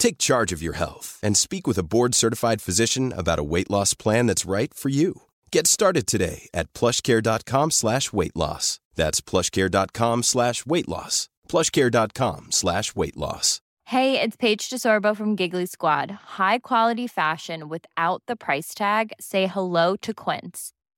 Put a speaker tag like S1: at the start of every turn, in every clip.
S1: Take charge of your health and speak with a board-certified physician about a weight loss plan that's right for you. Get started today at plushcare.com slash weight loss. That's plushcare.com slash weight loss. plushcare.com slash weight loss.
S2: Hey, it's Paige DeSorbo from Giggly Squad. High quality fashion without the price tag. Say hello to Quince.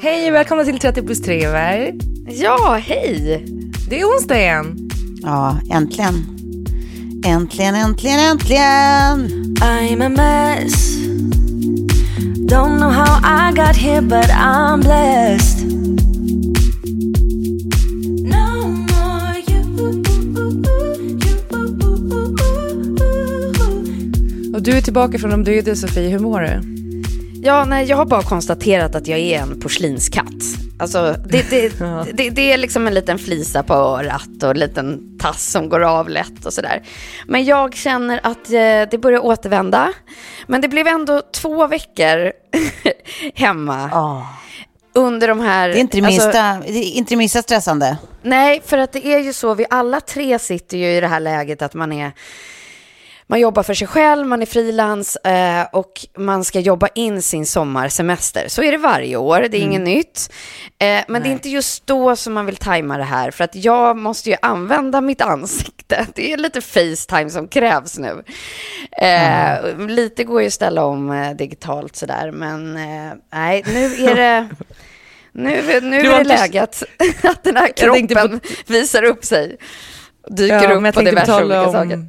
S3: Hej och välkomna till 30 plus 3 Ver.
S4: Ja, hej!
S3: Det är onsdag igen.
S4: Ja, äntligen. Äntligen, äntligen, äntligen!
S5: I'm a mess. Don't know how I got here, but I'm blessed. No more you.
S3: Och du är tillbaka från de döda Sofie, hur mår du?
S4: Ja, nej, jag har bara konstaterat att jag är en porslinskatt. Alltså, det, det, det, det är liksom en liten flisa på örat och en liten tass som går av lätt och sådär. Men jag känner att eh, det börjar återvända. Men det blev ändå två veckor hemma. Under de här...
S6: Det är inte det
S4: alltså-
S6: minsta, det är inte det minsta stressande.
S4: Nej, för att det är ju så, vi alla tre sitter ju i det här läget att man är man jobbar för sig själv, man är frilans eh, och man ska jobba in sin sommarsemester. Så är det varje år, det är inget nytt. Eh, men det är inte just då som man vill tajma det här, för att jag måste ju använda mitt ansikte. Det är lite Facetime som krävs nu. Eh, Lite går ju att ställa om eh, digitalt sådär, men eh, nej, nu är det... Nu, nu är det
S3: inte-
S4: läge att, den här kroppen visar upp sig. Dyker
S3: Ja,
S4: upp på diverse olika
S3: om-
S4: saker.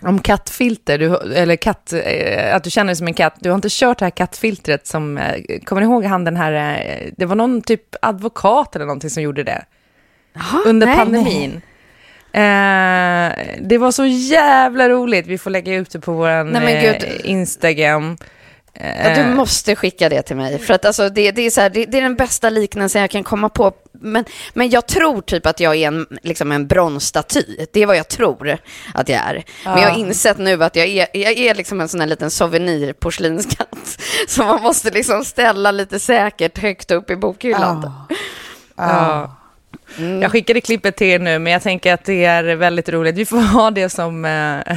S3: Om kattfilter, du, eller katt, eh, att du känner dig som en katt. Du har inte kört det här kattfiltret som, eh, kommer ni ihåg han den här, eh, det var någon typ advokat eller någonting som gjorde det under
S4: nej.
S3: pandemin. Eh, det var så jävla roligt, vi får lägga ut det på vår
S4: Nej.
S3: Instagram.
S4: Ja, du måste skicka det till mig. För att alltså, det, det, är så här, det, det är den bästa liknelsen jag kan komma på. Men, men jag tror typ att jag är en, liksom en bronsstaty. Det är vad jag tror att jag är. Men jag har insett nu att jag är, jag är liksom en sån här liten souvenir porslinskatt. Som man måste liksom ställa lite säkert högt upp i bokhyllan.
S3: Ja. Jag skickade klippet till er nu, men jag tänker att det är väldigt roligt. Vi får ha det som, eh,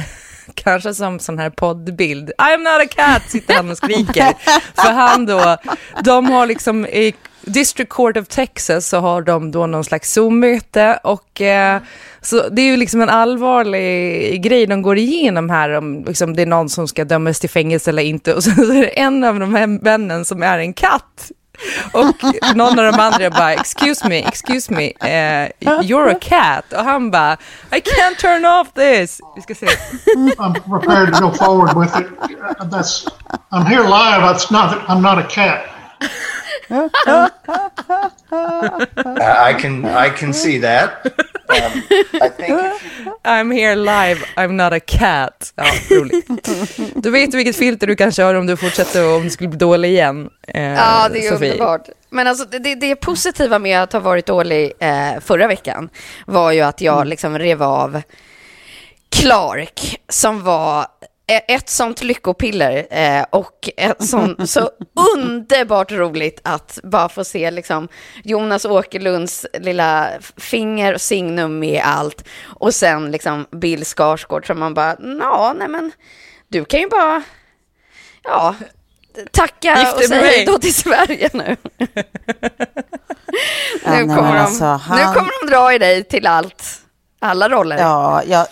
S3: kanske som sån här poddbild. I'm not a cat, sitter han och skriker. För han då, de har liksom i District Court of Texas så har de då någon slags Zoom-möte och eh, så det är ju liksom en allvarlig grej de går igenom här om liksom, det är någon som ska dömas till fängelse eller inte och så är det en av de här männen som är en katt. Och någon av de andra bara, excuse me, excuse me, uh, you're a cat. Och han bara, I can't turn off this. Vi ska se.
S7: I'm prepared to go forward with it. That's I'm here live. It's not. I'm not a cat.
S8: I can I can see that. Um, I think
S3: I'm here live, I'm not a cat. Ja, roligt. Du vet vilket filter du kan köra om du fortsätter och om du skulle bli dålig igen. Eh,
S4: Ja, det är
S3: Sofie.
S4: underbart. Men alltså, det, det, positiva med att ha varit dålig eh, förra veckan var ju att jag liksom rev av Clark som var ett sånt lyckopiller eh, och ett sånt så underbart roligt att bara få se liksom Jonas Åkerlunds lilla finger och signum med allt och sen liksom Bill Skarsgård som man bara, ja, nej men du kan ju bara, ja, tacka
S3: Gift
S4: och säga hej då till Sverige nu. Nu, kommer de,
S6: alltså,
S4: nu kommer de dra i dig till allt, alla roller.
S6: Ja, ja, men-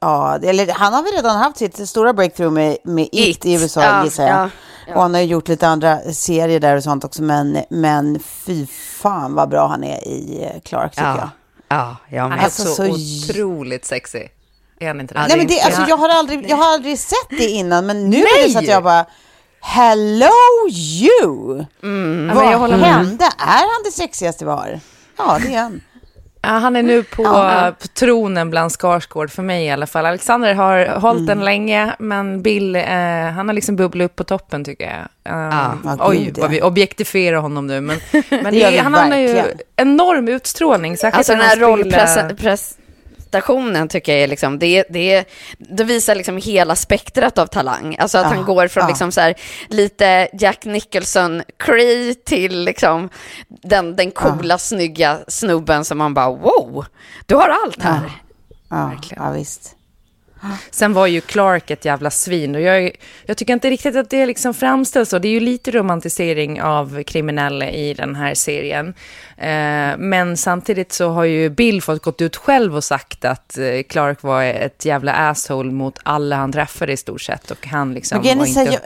S6: ja, eller han har väl redan haft sitt stora breakthrough med, med It,
S4: It,
S6: i USA
S4: ja,
S6: gissar jag.
S4: ja, ja.
S6: Och han har ju gjort lite andra serier där och sånt också. Men, men fy fan vad bra han är i eh, Clark tycker jag.
S4: ja, ja, ja,
S3: Han
S4: men
S3: är
S6: Alltså,
S3: så,
S6: så-
S3: otroligt sexig. Är han inte det?
S6: Nej men det, alltså, jag, har aldrig, jag har aldrig sett det innan, men nu är det så att jag bara Hello you!
S4: Mm.
S6: Vad
S3: jag
S6: hände? Är han det sexigaste vi har? Ja, det är han.
S3: Ja, han är nu på, på tronen bland Skarsgård, för mig i alla fall. Alexander har hållit
S6: Mm.
S3: den länge, men Bill, eh, han har liksom bubblat upp på toppen tycker jag. Um,
S6: Ja,
S3: oj,
S6: gud, ja.
S3: vad vi objektifierar honom nu. Men, men
S6: Det
S3: han har ju
S6: verkligen.
S3: enorm utstrålning. Särskilt
S4: Alltså den här
S3: spelar-
S4: rollprestationen tycker jag är liksom, det, det, det visar liksom hela spektrat av talang. Alltså att
S6: Ja,
S4: han går från
S6: ja.
S4: liksom så här, lite Jack Nicholson Cree till liksom den, den coola, snygga snubben som man bara wow, du har allt här.
S6: Ja,
S3: Verkligen.
S6: ja visst.
S3: Sen var ju Clark ett jävla svin och jag, jag tycker inte riktigt att det liksom framställs så. Det är ju lite romantisering av kriminella i den här serien. Eh, men samtidigt så har ju Bill fått gått ut själv och sagt att eh, Clark var ett jävla asshole mot alla han träffade i stort sett. Och han liksom
S6: grejen
S3: var inte
S6: jag,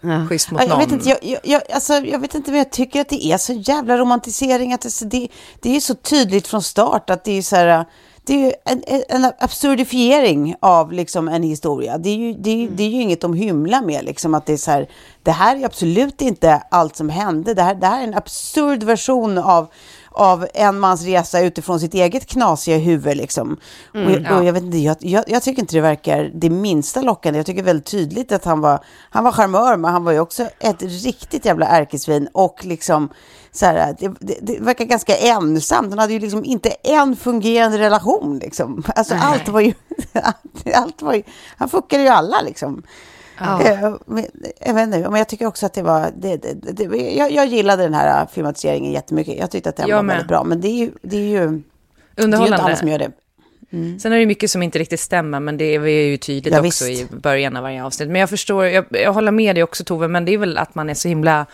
S6: ja.
S3: schysst mot
S6: Ja, jag,
S3: någon.
S6: vet inte, jag, jag, jag, alltså, jag vet inte, men jag tycker att det är så jävla romantisering. Att det, det, det är så tydligt från start att det är så här, det är ju en, en absurdifiering av liksom en historia. Det är, ju, det, är, ju- det är ju inget de hymlar med, liksom, att det är så här, det här är absolut inte allt som hände. Det här, det här är en absurd version av, av en mans resa utifrån sitt eget knasiga huvud. Liksom. och, jag- och jag, vet inte, jag, jag, jag tycker inte det verkar det minsta lockande. Jag tycker väldigt tydligt att han var, han var charmör, men han var ju också ett riktigt jävla ärkesvin. Och liksom, så här, det, det, det verkar ganska ensamt. Han hade ju liksom inte en fungerande relation. Liksom. Alltså, allt var ju, allt var ju... Han fuckade ju alla liksom. Eh, men, jag vet inte, men jag tycker också att det var... Det, det, jag, jag gillade den här filmatiseringen jättemycket. Jag tyckte att den
S3: Jag
S6: var
S3: med.
S6: väldigt bra. Men det är ju, det är ju, det är ju inte
S3: Underhållande.
S6: alla som gör det.
S3: Sen är det mycket som inte riktigt stämmer, men det är ju tydligt
S6: Ja,
S3: också
S6: visst.
S3: i början av varje avsnitt. Men jag förstår, jag, jag håller med dig också Tove, men det är väl att man är så himla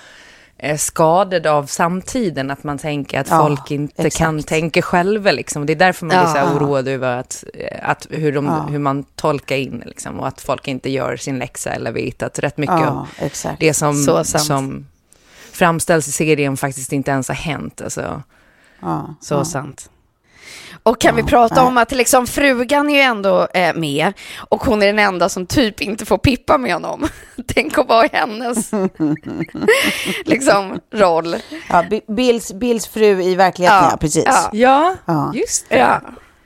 S3: skadad av samtiden, att man tänker att
S6: Ja,
S3: folk inte
S6: exakt.
S3: kan tänka själva. Liksom. Det är därför man blir så här
S4: Ja.
S3: oroad över att, eh, att hur, de,
S6: Ja.
S3: hur man tolkar in liksom, och att folk inte gör sin läxa eller vet att rätt mycket
S6: Ja,
S3: av
S6: exakt.
S3: det som, som framställs i serien faktiskt inte ens har hänt. Alltså.
S6: Ja,
S4: Så
S6: ja.
S4: sant. Och kan vi prata om att liksom frugan är ju ändå eh, med och hon är den enda som typ inte får pippa med honom. Tänk att vara hennes liksom roll.
S6: Ja, Bi- Bills, Bills fru i verkligheten, ja,
S4: Ja,
S6: precis.
S4: ja.
S3: Ja,
S6: Ja.
S3: just det.
S4: Ja.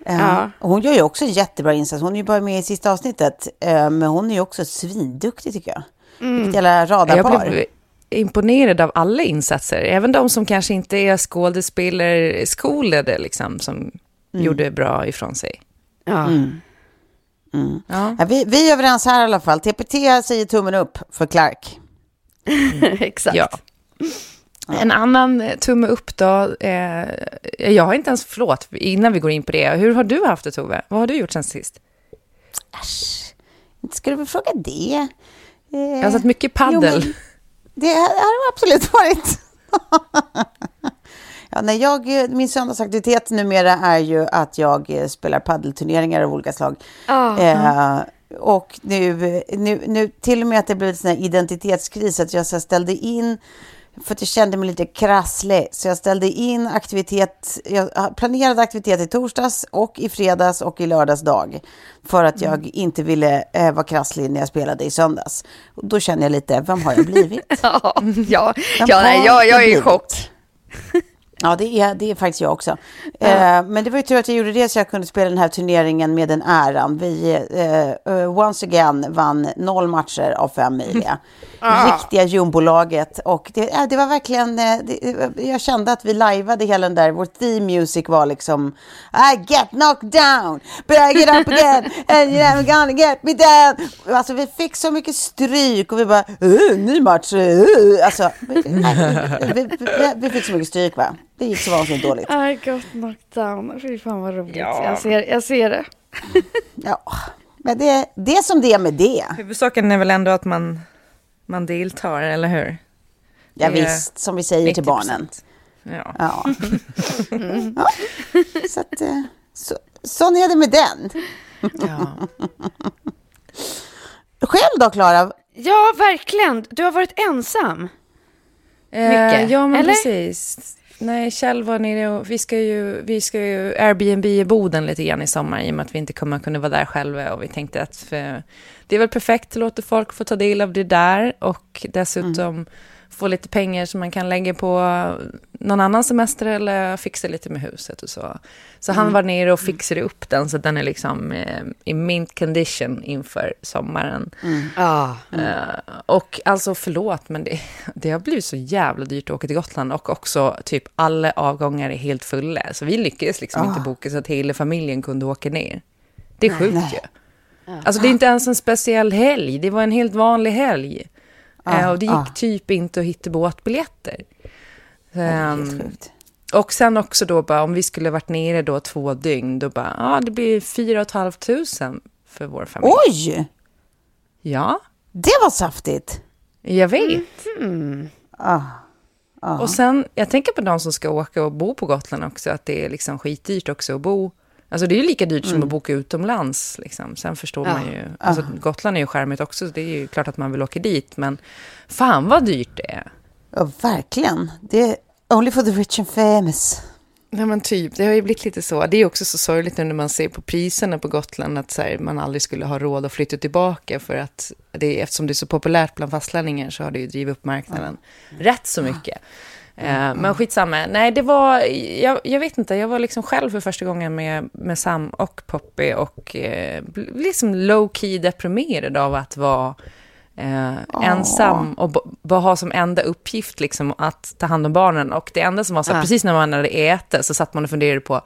S6: Ja.
S4: Ja.
S6: Och Hon gör ju också en jättebra insats. Hon är ju bara med i sista avsnittet. eh, Men hon är ju också svinduktig tycker jag. Vilket jävla radarpar.
S3: Jag blev imponerad av alla insatser, även de som kanske inte är skådespelerskolade, liksom, som gjorde bra ifrån sig.
S4: Ja.
S3: Ja.
S6: Ja, vi, vi är överens här i alla fall. TPT säger tummen upp för Clark.
S4: Exakt.
S3: Ja. En annan eh, tumme upp då, eh, jag har inte ens, förlåt, innan vi går in på det, hur har du haft det Tove? Vad har du gjort sen sist?
S6: Inte ska du fråga det? Eh,
S3: Jag har sett mycket paddel.
S6: jo, det har det absolut varit. ja, nej, jag, min söndagsaktivitet numera är ju att jag eh, spelar paddelturneringar av olika slag.
S4: Ja.
S6: Eh, och nu, nu, nu till och med att det blev en identitetskris, att jag så ställde in, för att jag kände mig lite krasslig, så jag ställde in aktivitet, jag planerade aktivitet i torsdags och i fredags och i lördags dag, för att jag inte ville eh, vara krasslig när jag spelade i söndags. Och då känner jag lite, vem har jag blivit?
S4: Ja, ja,
S6: Vem
S4: ja nej, jag, jag är i
S6: blivit?
S4: chock.
S6: Ja, det är, det är faktiskt jag också. Eh, men det var ju tur att jag gjorde det så jag kunde spela den här turneringen med den äran. Vi, eh, eh, once again, vann noll matcher av fem möjliga. Riktiga jumbolaget. Och det, eh, det var verkligen, eh, det, jag kände att vi lajvade hela den där, vår theme music var liksom I get knocked down, but I get up again, and you're never gonna get me down. Alltså vi fick så mycket stryk och vi bara, uh, ny match, uh. Alltså, vi, nej, vi, vi, vi fick så mycket stryk va. Det gick så vansinnigt dåligt.
S4: I got knocked down. Fy fan vad roligt.
S3: Ja.
S4: Jag, ser, jag ser det.
S6: Ja, men det, det är som det är med det.
S3: Huvudsaken är väl ändå att man, man deltar, eller hur?
S6: Ja, visst, som vi säger till
S3: 90%.
S6: barnen.
S3: Ja.
S6: Ja. ja. Så att, eh, så, sån är det med den.
S3: ja.
S6: Själv då, Klara?
S4: Ja, verkligen. Du har varit ensam.
S3: Eh,
S4: Mycket,
S3: ja, men
S4: eller?
S3: precis. Nej, Kjell var nere och vi ska ju, vi ska ju Airbnb i Boden lite grann i sommar i och med att vi inte kommer kunna vara där själva och vi tänkte att för, det är väl perfekt att låta folk få ta del av det där och dessutom få lite pengar som man kan lägga på någon annan semester eller fixa lite med huset och så. Så han var nere och fixade upp den så att den är liksom eh, i mint condition inför sommaren.
S4: Ja.
S3: Eh, och alltså förlåt, men det, det har blivit så jävla dyrt att åka till Gotland och också typ alla avgångar är helt fulla. Så vi lyckades liksom inte boka så att hela familjen kunde åka ner. Det är sjukt ju. Alltså det är inte ens en speciell helg, det var en helt vanlig helg. Eh, och det gick
S6: ah.
S3: typ inte att hitta båtbiljetter. Ehm,
S6: Helt sjukt.
S3: och sen också då bara, om vi skulle varit nere då två dygn, då bara, ja det blir fyra och ett halvt tusen för vår familj.
S6: Oj,
S3: Ja,
S6: det var saftigt.
S3: jag vet.
S6: Ah.
S3: Och sen, jag tänker på de som ska åka och bo på Gotland också, att det är liksom skitdyrt också att bo. Alltså det är ju lika dyrt som att boka utomlands. Liksom. Sen förstår man ju, alltså Gotland är ju skärmigt också, så det är ju klart att man vill åka dit, men fan vad dyrt det är.
S6: Ja, verkligen. Det är only for the rich and famous.
S3: Nej men typ, det har ju blivit lite så. Det är också så sorgligt nu när man ser på priserna på Gotland att så här, man aldrig skulle ha råd att flytta tillbaka för att det, eftersom det är så populärt bland fastlänningar så har det ju drivit upp marknaden rätt så mycket. Eh, men skitsamma. Nej, det var, jag, jag vet inte, jag var liksom själv för första gången med, med Sam och Poppy och eh, liksom low key deprimerad av att vara eh, ensam och bara ha som enda uppgift liksom att ta hand om barnen. Och det enda som var så, här, precis när man hade ätit så satt man och funderade på,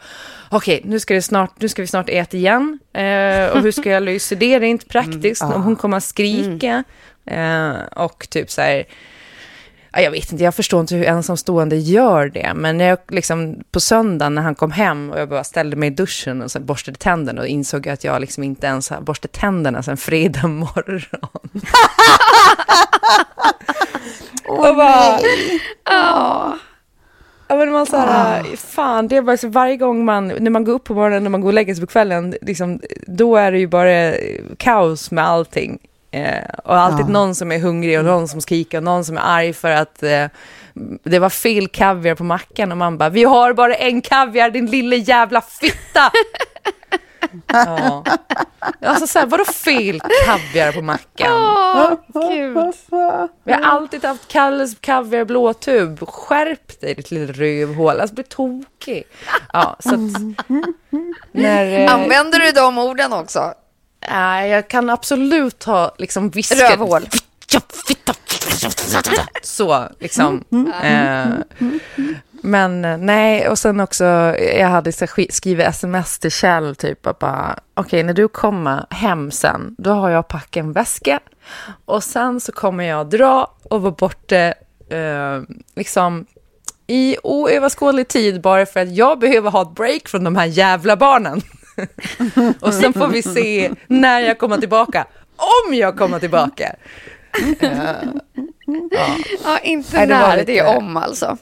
S3: okej, nu, ska det snart, nu ska vi snart äta igen. Eh, och hur ska jag lösa det? Det är inte praktiskt, om hon kommer att skrika. Eh, och typ så här, jag vet inte, jag förstår inte hur ensamstående gör det. Men när jag liksom, på söndagen när han kom hem och jag bara ställde mig i duschen och så borstade tänderna och insåg att jag liksom inte ens har borstat tänderna sedan fredag morgon. och bara... Ja, men man så här, fan, det är bara så varje gång man, när man går upp på morgonen, när man går och lägger sig på kvällen, liksom, då är det ju bara kaos med allting. Eh, och alltid någon som är hungrig och någon som skriker och någon som är arg för att eh, det var fel kaviar på mackan och man bara, vi har bara en kaviar, din lilla jävla fitta! ja. Alltså så här, vadå fel kaviar på mackan?
S4: Åh, gud.
S3: Vi har alltid haft Kalles kaviar blåtub. Skärp dig ditt lilla rövhål. Alltså bli tokig. Ja, så att... När, eh,
S4: Använder du de orden också?
S3: Nej, jag kan absolut ha liksom viskat...
S4: Rövhål.
S3: Ja, fitta, fitta. Så, liksom. Eh, men eh, nej, och sen också, jag hade så sk- skrivit sms till Kjell, typ att bara, okej, när du kommer hem sen, då har jag packat en väska och sen så kommer jag dra och vara borta, eh, liksom, i oöverskådlig tid bara för att jag behöver ha ett break från de här jävla barnen. och sen får vi se när jag kommer tillbaka, om jag kommer tillbaka.
S4: Ja, inte
S3: Nej, det
S4: när,
S3: lite-
S4: det är om alltså.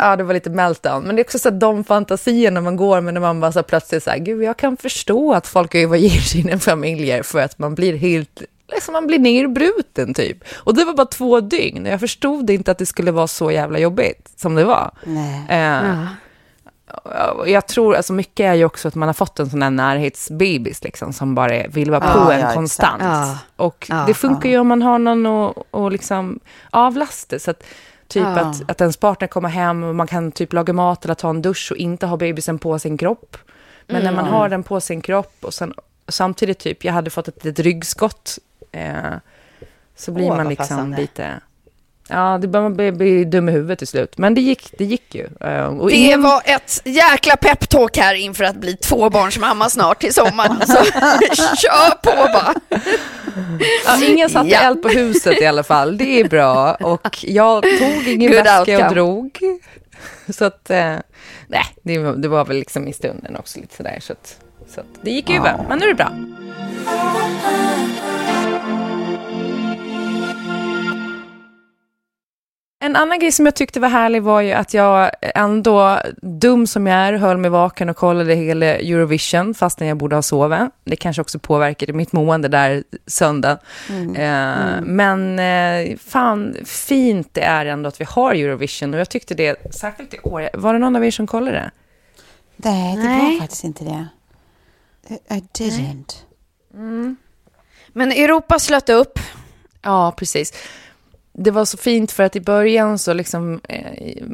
S3: Ja, det var lite meltdown. Men det är också så att de fantasierna man går med när man bara så plötsligt så här, gud, jag kan förstå att folk överger sina familjer för att man blir helt, liksom man blir nerbruten typ. Och det var bara två dygn. Jag förstod inte att det skulle vara så jävla jobbigt som det var.
S6: Nej.
S3: Eh, och Jag tror, alltså mycket är ju också att man har fått en sån här närhetsbebis liksom, som bara vill vara på
S6: Ja,
S3: en
S6: ja,
S3: konstant.
S4: Ja.
S3: Och
S4: Ja,
S3: det funkar ju om man har någon att och liksom avlasta. Så att Typ att, att ens partner kommer hem och man kan typ laga mat eller ta en dusch och inte ha bebisen på sin kropp. Men när man har den på sin kropp och sen samtidigt typ, jag hade fått ett litet ryggskott. Eh, så blir
S4: Åh,
S3: man liksom
S4: passande.
S3: lite... Ja, det börjar man bli, bli dum i huvudet till slut. Men det gick, det gick ju. Eh, och
S4: Det
S3: ingen-
S4: var ett jäkla peptalk här inför att bli tvåbarnsmamma snart till sommaren. Så kör på bara.
S3: Ja, ingen satte
S4: Ja.
S3: eld på huset i alla fall. Det är bra. Och jag tog ingen
S4: Good
S3: väska
S4: outcome.
S3: och drog. Så att, eh, nej, det var, det var väl liksom i stunden också lite sådär. Så att, så att det gick ju över. Men nu är det bra. En annan grej som jag tyckte var härlig var ju att jag ändå, dum som jag är, höll mig vaken och kollade hela Eurovision fastän jag borde ha sovit. Det kanske också påverkade mitt mående där söndag. Eh, Men eh, fan, fint det är ändå att vi har Eurovision och jag tyckte det, särskilt i år, var det någon av er som kollade det?
S6: Nej, det
S4: Nej.
S6: var faktiskt inte det. I didn't.
S4: Men Europa slöt upp.
S3: Ja, precis. Det var så fint för att i början så liksom eh,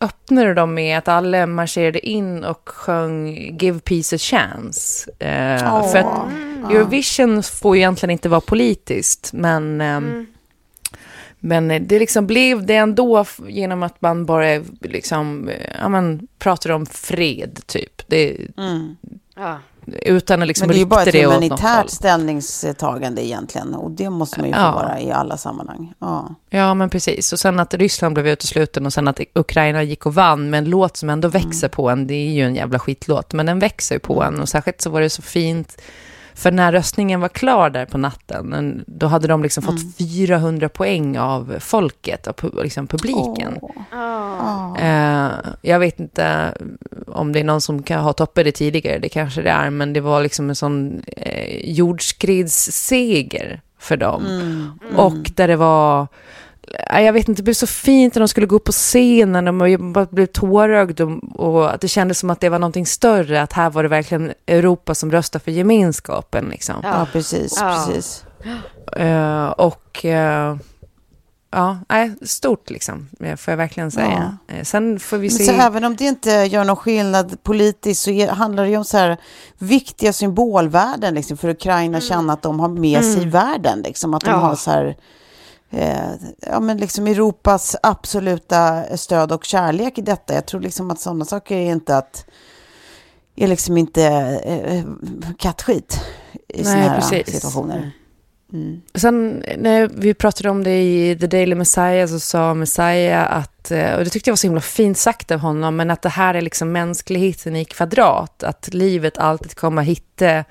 S3: öppnade de med att alla marscherade in och sjöng Give Peace a Chance. Eh, För att Eurovision får ju egentligen inte vara politiskt, men, ehm, men det liksom blev det ändå genom att man bara liksom, ja, men, pratar om fred, typ. Det,
S4: Ja.
S3: Utan att liksom
S6: Men det är ju bara ett humanitärt ställningstagande egentligen. Och det måste man ju få
S3: Ja.
S6: vara i alla sammanhang. Ja.
S3: Ja, men precis. Och sen att Ryssland blev utesluten och sen att Ukraina gick och vann med en låt som ändå växer på en. Det är ju en jävla skitlåt, men den växer ju på en. Och särskilt så var det så fint. För när röstningen var klar där på natten, en- då hade de liksom fått 400 poäng av folket, av pu- liksom publiken. Eh, jag vet inte om det är någon som kan ha toppat det tidigare, det kanske det är, men det var liksom en sån eh, jordskredsseger för dem. Och där det var, jag vet inte, det blev så fint när de skulle gå upp på scenen och man bara blev tårögd och, och att det kändes som att det var någonting större, att här var det verkligen Europa som röstade för gemenskapen liksom.
S6: ja, precis.
S4: Ja.
S6: precis.
S3: Eh, och eh, ja, nej, stort liksom, eh, får jag verkligen säga. Eh, sen får vi
S6: Men
S3: se.
S6: så även om det inte gör någon skillnad politiskt så handlar det ju om så här viktiga symbolvärden liksom, för Ukraina känna att de har med sig i världen. Liksom, att de
S4: Ja.
S6: har så här, eh, ja, men liksom Europas absoluta stöd och kärlek i detta. Jag tror liksom att sådana saker är inte att är liksom inte eh, kattskit i sådana här
S3: precis.
S6: situationer.
S3: Sen när vi pratade om det i The Daily Messiah så sa Messiah att, eh, och det tyckte jag var så himla fint sagt av honom, men att det här är liksom mänskligheten i kvadrat, att livet alltid kommer hitta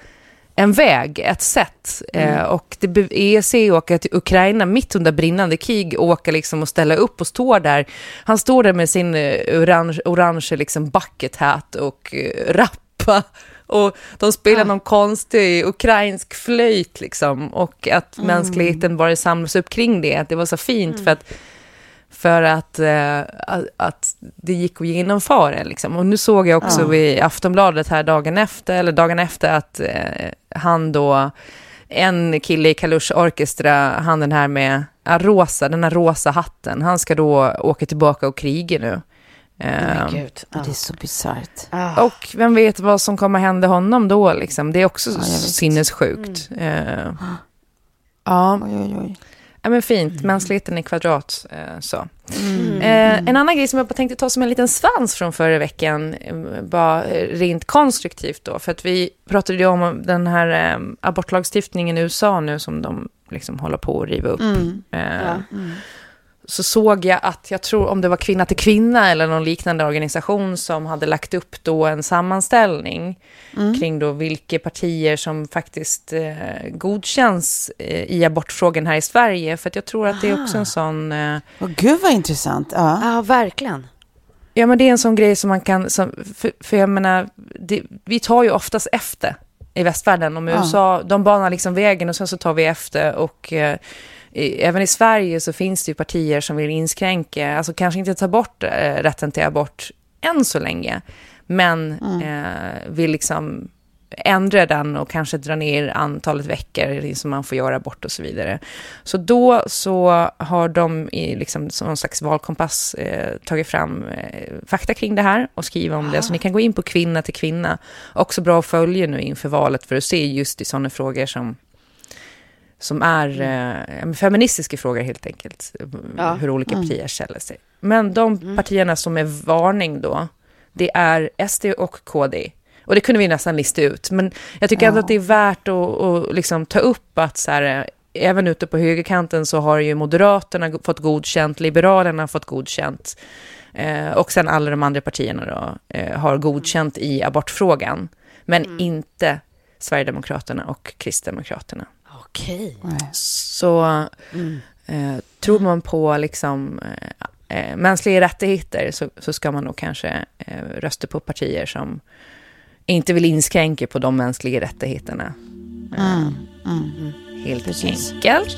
S3: en väg, ett sätt. Eh, och det, EEC åker till Ukraina mitt under brinnande krig, åker liksom och ställa upp och står där. Han står där med sin eh, orange, orange liksom bucket hat och eh, rappa. Och de spelar någon konstig ukrainsk flöjt liksom. Och att mänskligheten bara samlas upp kring det. Att det var så fint för att för att, eh, att, att det gick att genomföra. Liksom. Och nu såg jag också i Aftonbladet här dagen efter, eller dagen efter att eh, han då, en kille i Kalush Orchestra, han den här med ja, rosa, den här rosa hatten, han ska då åka tillbaka och kriga nu.
S4: Gud. Ja.
S6: Det är så bisarrt.
S4: Ah.
S3: och vem vet vad som kommer hända honom då, liksom. Det är också
S6: vet.
S3: sinnessjukt. Eh, ja.
S6: Oj, oj, oj.
S3: Ja, men fint. Mänskligheten i kvadrat. Eh, så. Eh, en annan grej som jag tänkte ta som en liten svans från förra veckan, bara eh, rent konstruktivt då, för att vi pratade ju om den här abortlagstiftningen i USA nu som de liksom håller på att riva upp. Eh, Så såg jag att, jag tror om det var Kvinna till Kvinna eller någon liknande organisation som hade lagt upp då en sammanställning kring då vilka partier som faktiskt eh, godkänns eh, i abortfrågan här i Sverige. För att jag tror att det är också en sån... Eh,
S6: Åh, gud vad intressant. Ja.
S4: Ja, verkligen.
S3: Ja, men det är en sån grej som man kan... Som, för, för jag menar, det, vi tar ju oftast efter i västvärlden. Om
S6: Ja.
S3: USA, de banar liksom vägen och sen så tar vi efter. Och eh, även i Sverige så finns det ju partier som vill inskränka, alltså kanske inte ta bort eh, rätten till abort än så länge, men eh, vill liksom ändra den och kanske dra ner antalet veckor som man får göra bort och så vidare. Så då så har de i liksom, som någon slags valkompass eh, tagit fram eh, fakta kring det här och skriva om det. Så ni kan gå in på kvinna till kvinna. Också bra att följa nu inför valet för att se just i sådana frågor som som är eh, feministiska frågor helt enkelt.
S4: Ja.
S3: Hur olika partier ställer sig. Men de partierna som är varning då, det är SD och KD. Och det kunde vi nästan lista ut. Men jag tycker ändå att det är värt att, att liksom ta upp att så här, eh, även ute på högerkanten så har ju Moderaterna fått godkänt, Liberalerna har fått godkänt. Eh, och sen alla de andra partierna då, eh, har godkänt i abortfrågan. Men inte Sverigedemokraterna och Kristdemokraterna.
S4: Okej.
S3: Så eh, tror man på liksom, eh, eh, mänskliga rättigheter så, så ska man nog kanske eh, rösta på partier som inte vill inskränka på de mänskliga rättigheterna. Eh, Helt
S6: Precis.
S3: enkelt.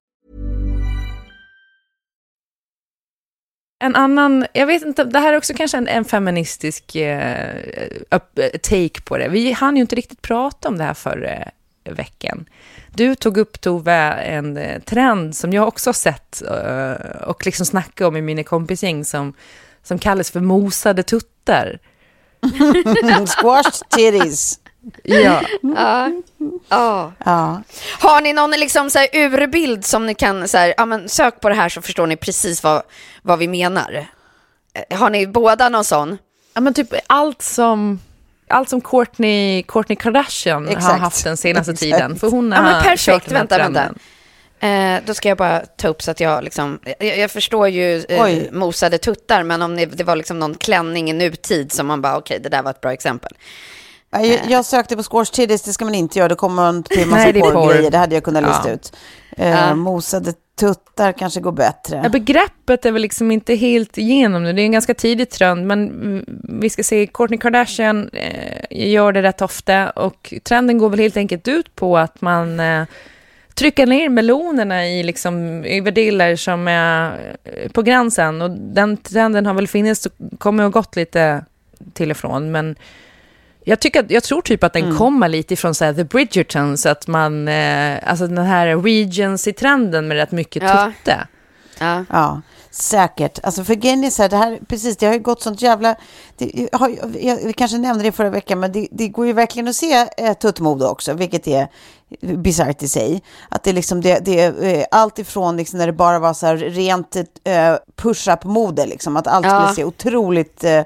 S3: En annan, jag vet inte, det här är också kanske en, en feministisk eh, take på det. Vi hann ju inte riktigt prata om det här förra eh, veckan. Du tog upp, Tove, en eh, trend som jag också har sett eh, och liksom snackat om i mina kompisgäng som, som kallas för mosade tuttar.
S6: Squashed titties.
S3: Ja.
S4: Ja. ja.
S6: Ja.
S4: Har ni någon liksom så här urbild som ni kan, så här, ja men sök på det här så förstår ni precis vad, vad vi menar. Eh, Har ni båda någon sån?
S3: ja, men typ allt som... Allt som Kourtney, Kourtney Kardashian har
S6: Exakt.
S3: haft den senaste
S6: Exakt.
S3: tiden. För hon
S4: Ja,
S3: har
S4: men perfekt.
S3: den här
S4: Vänta, vänta. Eh, då ska jag bara ta upp så att jag liksom, jag, jag förstår ju eh, mosade tuttar, men om ni, det var liksom någon klänning i nutid som man bara, okej, det där var ett bra exempel.
S6: Ja, Jag, jag sökte på squash titties, det ska man inte göra. Då kommer man till en massa porrgrejer. Det hade jag kunnat lista
S3: Ja.
S6: ut. Eh,
S4: Ja.
S6: Mosade tuttar kanske går bättre.
S3: Ja, begreppet är väl liksom inte helt igenom nu. Det är en ganska tidig trend, men vi ska se, Kourtney Kardashian eh, gör det rätt ofta och trenden går väl helt enkelt ut på att man eh, trycker ner melonerna i liksom överdiller som är eh, på gränsen och den trenden har väl funnits och kommer och gått lite till och från, men jag, tycker jag tror typ att den kommer lite ifrån så här, The Bridgertons, att man, eh, alltså den här Regency-trenden med rätt mycket
S4: Ja.
S3: tutte.
S4: Ja.
S6: Ja, säkert. Alltså för grejen är så här, det här, precis, det har ju gått sånt jävla... Det har, jag, jag kanske nämnde det förra veckan, men det, det går ju verkligen att se eh, tuttmode också, vilket är bisarrt i sig. Att det, är liksom, det, det är eh, allt ifrån liksom när det bara var så här rent eh, push-up-mode, liksom, att allt
S4: Ja.
S6: skulle se otroligt eh,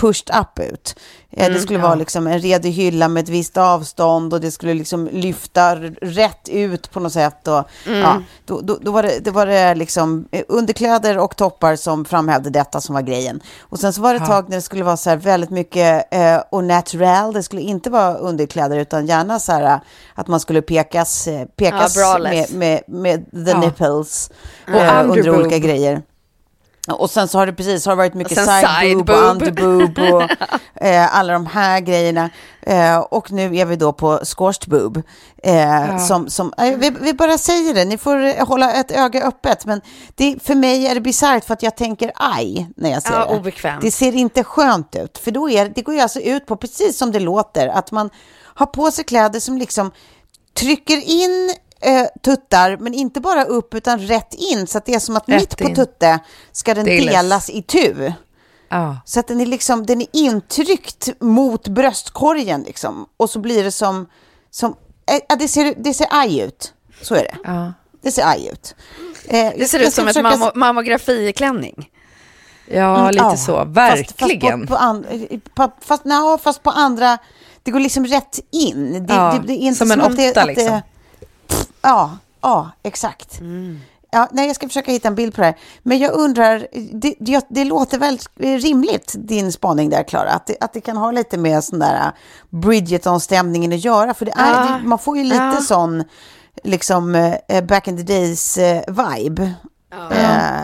S6: pushed up ut. Eh, det skulle vara liksom en redig hylla med ett visst avstånd och det skulle liksom lyfta rätt ut på något sätt. Och, ja, då, då, då var det, det var det liksom eh, underkläder och toppar som framhävde detta som var grejen. Och sen så var det ett tag när det skulle vara så här väldigt mycket eh, och natural. Det skulle inte vara underkläder utan gärna så här eh, att man skulle pekas, pekas
S4: Ja,
S6: med, med, med the
S3: Ja.
S6: nipples
S3: Och
S6: under olika grejer. Och sen så har det precis har det varit mycket
S4: sen
S6: side och underboob och eh, alla de här grejerna. Eh, och nu är vi då på scorched boob. Eh, som, som, eh, vi, vi bara säger det, ni får hålla ett öga öppet. Men det, för mig är det bisarrt för att jag tänker aj när jag ser
S4: Ja,
S6: det.
S4: obekvämt.
S6: Det ser inte skönt ut. För då är, det går ju alltså ut på, precis som det låter, att man har på sig kläder som liksom trycker in eh, tuttar, men inte bara upp utan rätt in. Så att det är som att
S3: Rätt
S6: mitt på
S3: in.
S6: tutte ska den
S3: Delas.
S6: delas i tu.
S3: Ja.
S6: Så att den är, liksom, den är intryckt mot bröstkorgen liksom. Och så blir det som, som eh, ja, det, ser, det ser aj ut. Så är det.
S3: Ja.
S6: Det ser aj ut. Eh,
S4: Det ser ut som ett
S6: försöka-
S4: mammo mammografiklänning.
S3: Ja,
S6: Mm,
S3: lite
S6: ja.
S3: så.
S6: Fast-
S3: Verkligen.
S6: Fast, på, på, an, på, fast, no, fast på andra, det går liksom rätt in. Det,
S3: Ja,
S6: det, det är inte
S3: som en
S6: att det,
S3: åtta,
S6: att det,
S3: liksom.
S6: Ja, ja, exakt. Ja, nej, jag ska försöka hitta en bild på det här. Men jag undrar, det, det, det låter väl rimligt, din spaning där, Klara, att det, att det kan ha lite med sån där äh, Bridgerton-stämningen att göra. För det är,
S4: Ja,
S6: det, man får ju lite
S4: ja.
S6: sån, liksom, eh, back in the days eh, vibe. Eh,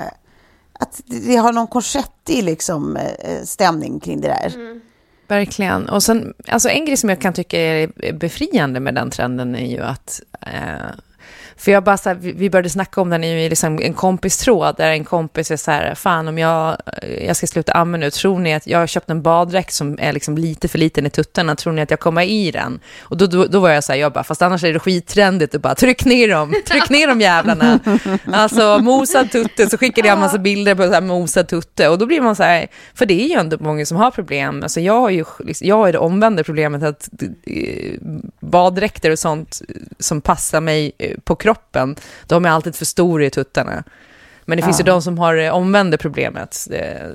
S6: att det, det har någon korsettig liksom, stämning kring det där.
S3: Verkligen. Och sen, alltså en grej som jag kan tycka är befriande med den trenden är ju att... Eh, för jag bara så här, vi började snacka om den i liksom en kompistråd, där en kompis är så här, fan om jag, jag ska sluta amma nu, tror ni att jag har köpt en baddräkt som är liksom lite för liten i tuttarna, tror ni att jag kommer i den? Och då, då, då var jag så här, jag bara, fast annars är det skittrendigt, och bara tryck ner dem, tryck ner de jävlarna. Alltså mosad tutte, så skickade jag en massa bilder på så här mosad tutte, och då blir man så här, för det är ju ändå många som har problem, alltså jag har ju, liksom- jag har ju det omvända problemet att eh, baddräkter och sånt som passar mig eh, på kroppen, de är alltid för stora i tuttarna. Men det finns ju de som har det omvända problemet, eh,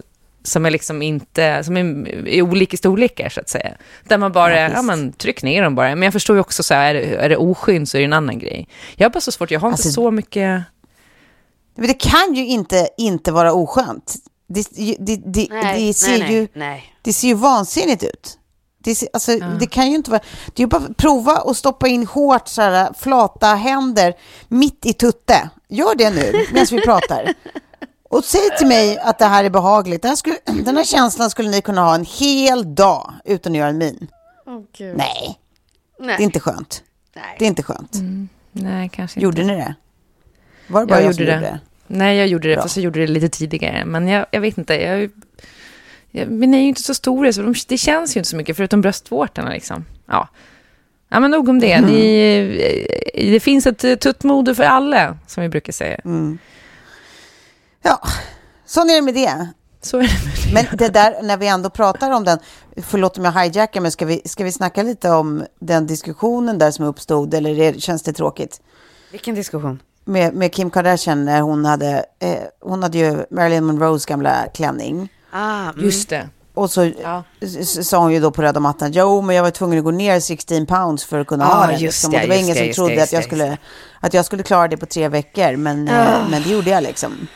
S3: som är liksom inte, som är i olika storlekar så att säga. Där man bara,
S6: Ja,
S3: ja, men tryck ner dem bara. Men jag förstår ju också så här, är det, är det oskynt så är det en annan grej. Jag har bara så svårt, jag har
S6: Alltså-
S3: inte så mycket...
S6: Men det kan ju inte, inte vara oskönt. Det, det, det, det ser ju...
S4: nej.
S6: Det ser ju vansinnigt ut. Det, alltså, det kan ju inte vara... Det är bara att prova och stoppa in hårt så här, flata händer mitt i tutte. Gör det nu medan vi pratar. Och säg till mig att det här är behagligt. Här skulle, den här känslan skulle ni kunna ha en hel dag utan att göra en min. Nej, det är inte skönt. Det är inte skönt.
S3: Nej, kanske
S6: Gjorde
S3: inte.
S6: ni det? Var det bara
S3: Jag
S6: jag,
S3: gjorde
S6: som
S3: det.
S6: gjorde det?
S3: Nej, jag gjorde det,
S6: Bra.
S3: fast jag gjorde det lite tidigare. Men jag, jag vet inte, jag, men är ju inte så stora, så de, det känns ju inte så mycket, förutom bröstvårtorna liksom. Ja. Ja, men nog om det.
S6: Mm.
S3: Ni, det finns ett eh, tuttmode för alla, som vi brukar säga.
S6: Mm. Ja, så är det med det.
S3: Så är det med det.
S6: Men det där, när vi ändå pratar om den, förlåt om jag hijackar, men ska vi, ska vi snacka lite om den diskussionen där som uppstod, eller är, känns det tråkigt?
S4: Vilken diskussion?
S6: Med, med Kim Kardashian när hon hade, eh, hon hade ju Marilyn Monroes gamla klänning.
S4: Ah, mm.
S3: Just det.
S6: Och så
S3: Ja.
S6: sa hon ju då på röda mattan, jo men jag var tvungen att gå ner 16 pounds för att kunna
S4: Ja,
S6: ha den. liksom.
S4: det,
S6: och det var ingen
S4: det,
S6: som trodde
S4: det,
S6: att, jag skulle, att jag skulle klara det på tre veckor, men, eh, men det gjorde jag liksom.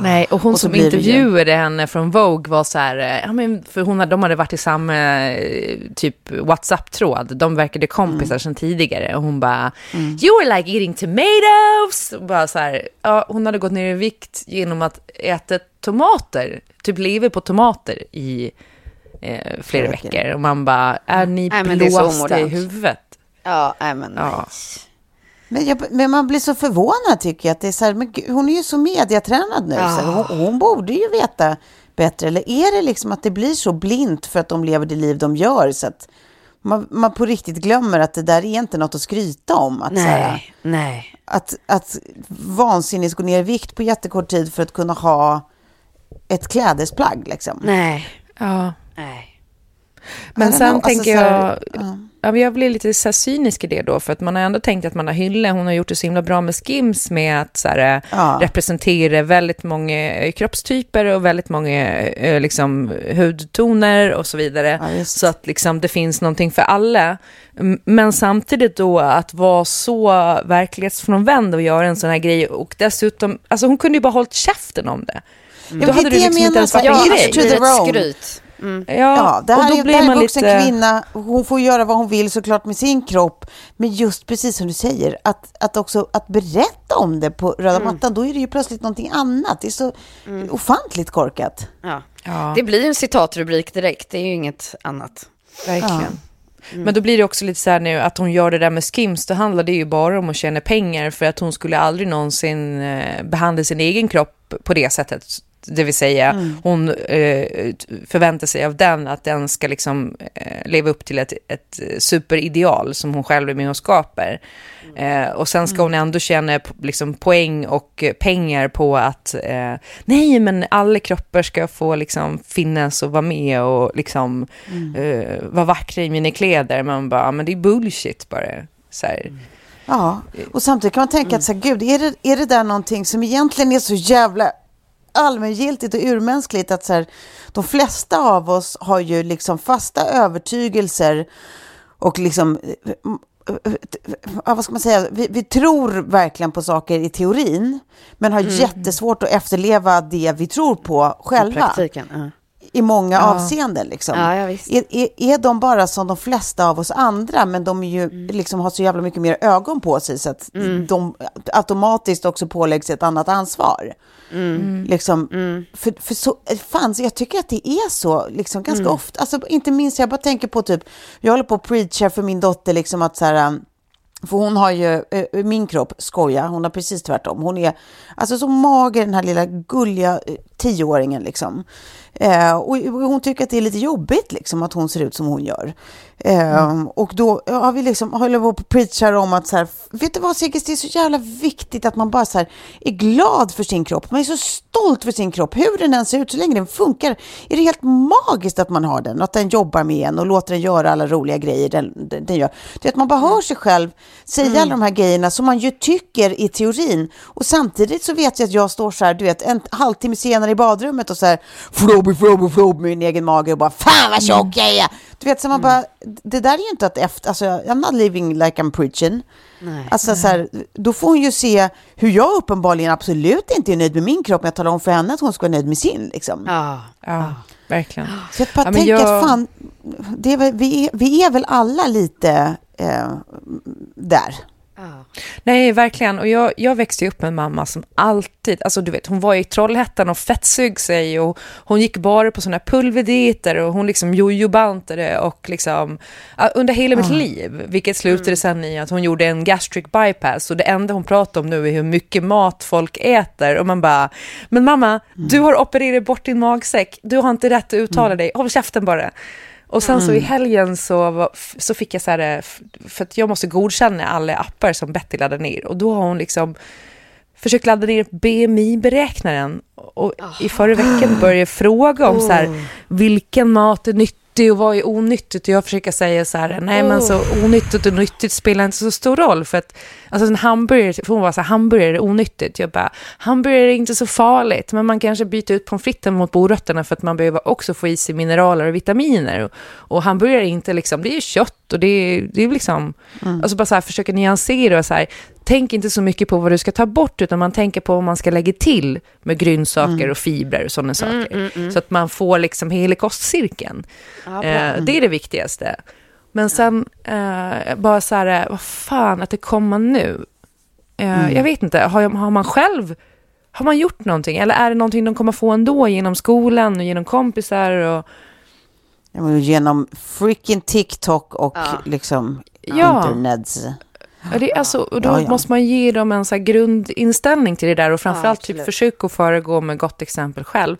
S3: Nej, och hon
S6: Och
S3: som intervjuade henne från Vogue var så här, eh, ja men för hon hade, de hade varit i samma eh, typ WhatsApp-tråd, de verkade kompisar
S6: Mm.
S3: sedan tidigare och hon bara, you were like eating tomatoes, och bara så här, ja, hon hade gått ner i vikt genom att äta tomater, typ lever på tomater i eh, flera
S6: veckor.
S3: Och man bara, är ni blåsta i huvudet?
S4: Ja, nej men
S3: Ja.
S6: Men, jag, men man blir så förvånad tycker jag, att det är så här, men gud, hon är ju så mediatränad nu, så här, hon, hon borde ju veta bättre. Eller är det liksom att det blir så blint för att de lever det liv de gör, så att man, man på riktigt glömmer att det där är inte något att skryta om. Att, så här,
S4: Nej, nej.
S6: att, att vansinnigt gå ner i vikt på jättekort tid för att kunna ha ett klädesplagg. Liksom.
S4: Nej,
S3: Ja.
S4: nej.
S3: Men sen
S6: know,
S3: tänker
S6: alltså så
S3: jag,
S6: här, ja.
S3: jag blir lite så här cynisk i det då, för att man har ändå tänkt att man har Hylle, hon har gjort det så himla bra med Skims med att så här,
S6: Ja.
S3: representera väldigt många eh, kroppstyper och väldigt många eh, liksom, hudtoner och så vidare.
S6: Ja,
S3: så att liksom, det finns någonting för alla. Men samtidigt då att vara så verklighetsfrånvänd och göra en sån här grej och dessutom, alltså hon kunde ju bara hållit käften om det.
S6: men
S3: Då hade det
S6: det jag
S3: liksom inte ens varit en grej.
S4: skryt. Mm.
S3: Ja,
S6: Ja, det
S3: och
S6: här,
S3: då
S6: är,
S3: blir
S6: det här är
S3: man
S6: en vuxen
S3: lite...
S6: kvinna, hon får göra vad hon vill såklart med sin kropp. Men just precis som du säger, att, att också att berätta om det på röda
S4: Mm.
S6: mattan, då är det ju plötsligt någonting annat. Det är så ofantligt korkat.
S4: Ja.
S3: Ja.
S4: Det blir ju en citatrubrik direkt, det är ju inget annat.
S3: Verkligen. Men då blir det också lite så här nu att hon gör det där med Skims, då handlar det ju bara om att tjäna pengar för att hon skulle aldrig någonsin eh, behandla sin egen kropp på det sättet. Det vill säga, hon eh, förväntar sig av den att den ska liksom eh, leva upp till ett, ett superideal som hon själv är med och skapar. Eh, och sen ska hon ändå tjäna liksom, poäng och pengar på att eh, nej, men alla kroppar ska få liksom, finnas och vara med och liksom, eh, vara vackra i mina kläder. Man bara, "Ja, men det är bullshit bara. Så här.
S6: Ja, och samtidigt kan man tänka att så här, gud, är det, är det där någonting som egentligen är så jävla allmängiltigt och urmänskligt att så här, de flesta av oss har ju liksom fasta övertygelser och liksom, ja, vad ska man säga, vi, vi tror verkligen på saker i teorin, men har jättesvårt att efterleva det vi tror på
S4: I
S6: själva
S4: praktiken. Ja.
S6: I många avseenden. Liksom.
S4: Ja, ja, visst.
S6: är, är, är de bara som de flesta av oss andra, men de ju,
S4: Mm.
S6: liksom, har så jävla mycket mer ögon på sig så att de automatiskt också påläggs ett annat ansvar.
S4: Mm.
S6: Liksom, För, för så, fan, jag tycker att det är så liksom, ganska
S4: Mm.
S6: ofta. Alltså, inte minst, jag bara tänker på typ, jag håller på att preacha för min dotter liksom att så här, um, för hon har ju, eh, min kropp, skoja, hon har precis tvärtom. Hon är alltså så mager den här lilla gulliga eh, tioåringen liksom. Eh, och, hon tycker att det är lite jobbigt liksom att hon ser ut som hon gör. Eh, Och då har vi liksom, håller på och preachar om att så här, vet du vad Sigge, det är så jävla viktigt att man bara så här är glad för sin kropp. Man är så stolt för sin kropp, hur den än ser ut, så länge den funkar. Är det helt magiskt att man har den, att den jobbar med en och låter den göra alla roliga grejer den, den, den gör. Det är att man bara hör sig själv säga alla de här grejerna som man ju tycker i teorin. Och samtidigt så vet jag att jag står så här, du vet, en halvtimme senare i badrummet och så här, flobby, flobby, flobby min egen mage och bara, fan vad tjock jag är! Du vet, så man bara, det där är ju inte att efter, alltså, I'm not living like I'm preaching.
S4: Nej.
S6: Alltså, så här, då får hon ju se hur jag uppenbarligen absolut inte är nöjd med min kropp, men jag talar om för henne att hon ska vara nöjd med sin. Liksom.
S4: Ja.
S3: Ja, verkligen.
S6: Så jag bara
S3: Ja,
S6: tänker
S3: jag-
S6: att fan, det är väl, vi, är, vi är väl alla lite eh, där.
S3: Nej, verkligen. Och jag, jag växte upp med en mamma som alltid, alltså du vet, hon var i Trollhättan och fettsög sig och hon gick bara på sådana pulverdieter och hon liksom jojobantade och liksom under hela mitt liv, vilket slutade sen i att hon gjorde en gastric bypass och det enda hon pratar om nu är hur mycket mat folk äter och man bara, men mamma, du har opererat bort din magsäck, du har inte rätt att uttala dig, håll käften bara. Och sen så i helgen så, så fick jag så här, eh, för att jag måste godkänna alla appar som Betty laddar ner. Och då har hon liksom försökt ladda ner BMI-beräknaren. Och i förra veckan började jag fråga om så här, vilken mat är nyttig och vad är onyttigt? Och jag försöker säga så här, nej men så onyttigt och nyttigt spelar inte så stor roll. För att alltså en hamburgare, för hon var så här, hamburgare är onyttigt. Jag bara, hamburgare är inte så farligt, men man kanske byter ut pommes fritesen mot morötterna för att man behöver också få i sig mineraler och vitaminer. Och, och hamburgare är inte liksom, det är kött och det är, det är liksom, alltså bara så här försöka nyansera och så här, tänk inte så mycket på vad du ska ta bort, utan man tänker på vad man ska lägga till med grönsaker och fibrer och sådana saker. Så att man får liksom hela kostcirkeln.
S4: Ja.
S3: Eh, det är det viktigaste. Men sen eh, bara så här, vad fan att det kommer nu. Eh, Jag vet inte, har, har man själv, har man gjort någonting? Eller är det någonting de kommer få ändå genom skolan och genom kompisar? Och,
S6: Ja, Genom freaking TikTok och
S4: Ja.
S6: liksom
S3: Ja.
S6: internets.
S3: Ja, det är alltså, och då
S6: Ja, ja.
S3: måste man ge dem en så här grundinställning till det där och framförallt typ
S4: absolut.
S3: försöka att föregå med gott exempel själv.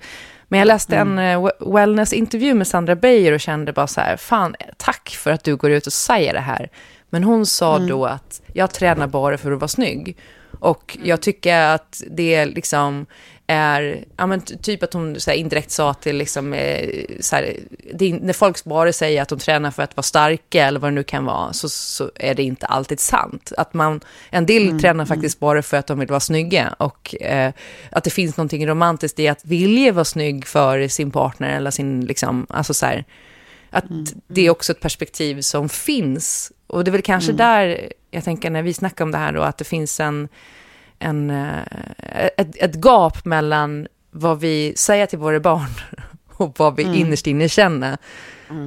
S3: Men jag läste en we- wellness-intervju med Sandra Beijer och kände bara så här, fan, tack för att du går ut och säger det här. Men hon sa då att jag tränar bara för att vara snygg. Och jag tycker att det är liksom är, ja men typ att hon så här, indirekt sa till liksom, eh, så här, det, är- när folk bara säger att de tränar för att vara starka eller vad det nu kan vara, så, så är det inte alltid sant. Att man, en del tränar faktiskt bara för att de vill vara snygga och eh, att det finns någonting romantiskt i att vilja vara snygg för sin partner eller sin, liksom, alltså så här, att det är också ett perspektiv som finns. Och det är väl kanske där, jag tänker när vi snackar om det här då, att det finns en, en, eh, ett, ett gap mellan vad vi säger till våra barn och vad vi innerst inne känner.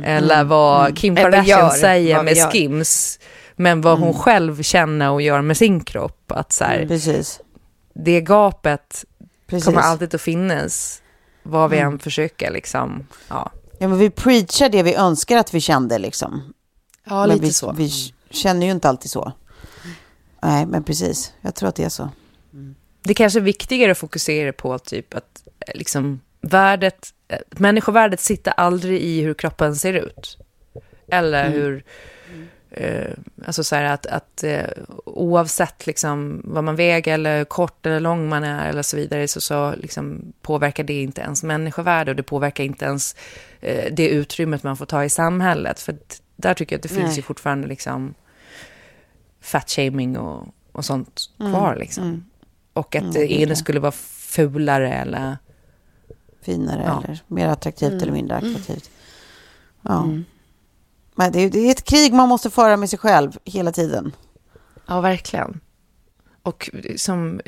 S3: Eller vad Kim
S4: Eller
S3: Kardashian
S4: gör,
S3: säger med
S4: gör.
S3: Skims, men vad hon själv känner och gör med sin kropp. Att så här,
S6: Precis.
S3: det gapet
S6: Precis.
S3: kommer alltid att finnas, vad vi än försöker liksom. Ja,
S6: Ja, men vi preachar det vi önskar att vi kände liksom.
S3: ja
S6: men vi, vi känner ju inte alltid så. Nej, men precis. Jag tror att det är så.
S3: Det kanske är viktigare att fokusera på typ att eh, liksom värdet, eh, människovärdet sitter aldrig i hur kroppen ser ut. Eller hur, eh, alltså så här att, att eh, oavsett liksom vad man väger eller hur kort eller lång man är eller så vidare så, så liksom påverkar det inte ens människovärde och det påverkar inte ens eh, det utrymmet man får ta i samhället. För där tycker jag att det finns
S4: Nej.
S3: ju fortfarande liksom fat-shaming och, och sånt kvar liksom. Och att det ena skulle vara fulare eller...
S6: Finare
S3: Ja.
S6: eller mer attraktivt
S4: Mm.
S6: eller mindre attraktivt. Ja. Men det är, det är ett krig man måste föra med sig själv hela tiden.
S3: Ja, verkligen. Och som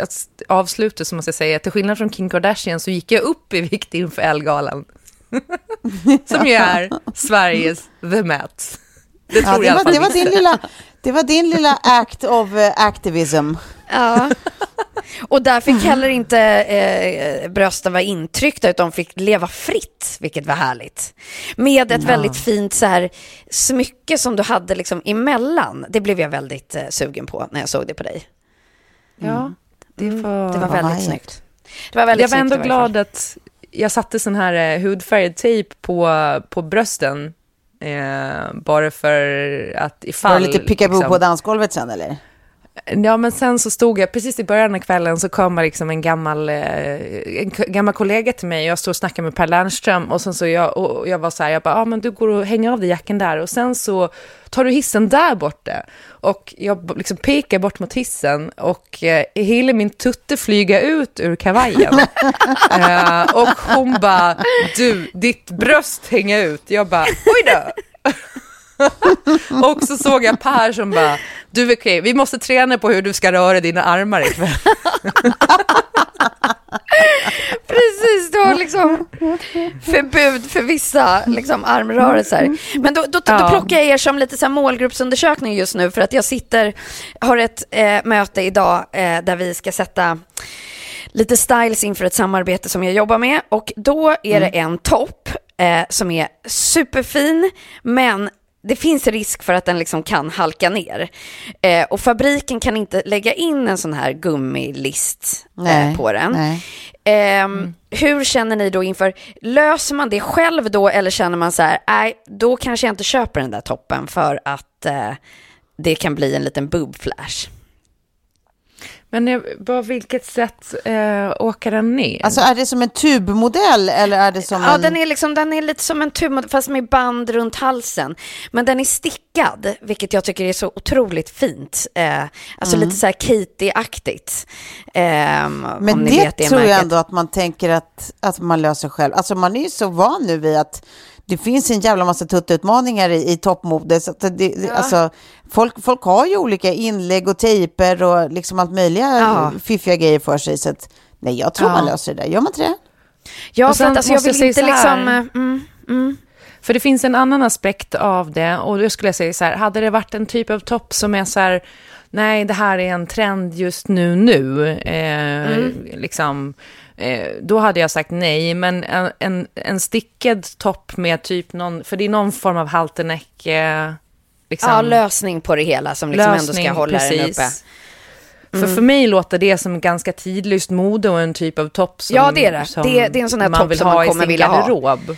S3: att avsluta så måste jag säga att till skillnad från Kim Kardashian så gick jag upp i vikt inför Ellegalan. som ju är Sveriges The Met. Det tror
S6: Ja,
S3: jag
S6: det,
S3: alla
S6: var, det, var din lilla, det var din lilla act of eh, activism.
S4: Ja. Och där fick heller inte eh, brösten vara intryckta utan de fick leva fritt, vilket var härligt. Med ett väldigt fint så här, smycke som du hade liksom emellan. Det blev jag väldigt eh, sugen på när jag såg det på dig.
S3: Ja, det var...
S4: Det var väldigt
S6: härligt.
S4: snyggt. Det var väldigt
S3: jag var ändå
S4: snyggt
S3: glad att jag satte sån här eh, hudfärgad tejp på, på brösten. Eh, bara för att ifall...
S6: Var det lite pickaboo
S3: liksom-
S6: på dansgolvet sen eller?
S3: Ja, men sen så stod jag, precis i början av kvällen så kom liksom en gammal, eh, en gammal kollega till mig. Jag stod och snackade med Per Lernström och sen så jag, och jag var så här, jag bara, ja ah, men du går och hänger av dig jacken där och sen så tar du hissen där borta. Och jag liksom pekar bort mot hissen och eh, hela min tutte flyga ut ur kavajen. eh, och hon bara, du, ditt bröst hänger ut. Jag bara, oj då. och så såg jag Per som bara, du okej, vi måste träna på hur du ska röra dina armar ikväll.
S4: Precis, du har liksom förbud för vissa liksom, armrörelser. Men då, då, då
S3: Ja.
S4: plockar jag er som lite så här målgruppsundersökning just nu för att jag sitter, har ett eh, möte idag eh, där vi ska sätta lite styles inför ett samarbete som jag jobbar med och då är det en topp eh, som är superfin men det finns risk för att den liksom kan halka ner. Eh, och fabriken kan inte lägga in en sån här gummilist eh,
S6: Nej,
S4: på den.
S6: nej.
S4: Ehm, Hur känner ni då inför, löser man det själv då eller känner man så här, nej, då kanske jag inte köper den där toppen för att eh, det kan bli en liten boobflash.
S3: Men på vilket sätt eh, åker den ner?
S6: Alltså är det som en tubmodell eller är det som
S4: Ja,
S6: en...
S4: den är, liksom, den är lite som en tub, fast med band runt halsen. Men den är stickad, vilket jag tycker är så otroligt fint. Eh, alltså lite så här Katie-aktigt. Om
S6: Men det,
S4: det
S6: tror jag ändå att man tänker att, att man löser själv. Alltså man är ju så van nu vid att det finns en jävla massa tuttutmaningar i, i toppmode. Så att det, det, alltså, folk, folk har ju olika inlägg och tejper och liksom allt möjliga
S4: Ja.
S6: fiffiga grejer för sig. Så att, nej, jag tror
S3: Ja.
S6: man löser det där. Gör man inte det?
S4: Ja, för
S3: sen
S4: att alltså, jag vill
S3: jag
S4: inte
S3: säga så här.
S4: liksom... eh, Mm, mm.
S3: För det finns en annan aspekt av det och då skulle jag säga så här, hade det varit en typ av topp som är så här, nej det här är en trend just nu nu, eh, liksom, eh, då hade jag sagt nej, men en, en, en stickad topp med typ någon, för det är någon form av halterneck, eh, liksom,
S4: Ja, lösning på det hela som liksom ändå ska hålla den uppe.
S3: För, för mig låter det som ganska tidlöst mode och en typ av topp som,
S4: Ja, det är det. Det det är en sån här
S3: man
S4: topp
S3: vill
S4: som
S3: ha
S4: man
S3: i
S4: kommer
S3: sin
S4: vilja ha.
S3: garderob.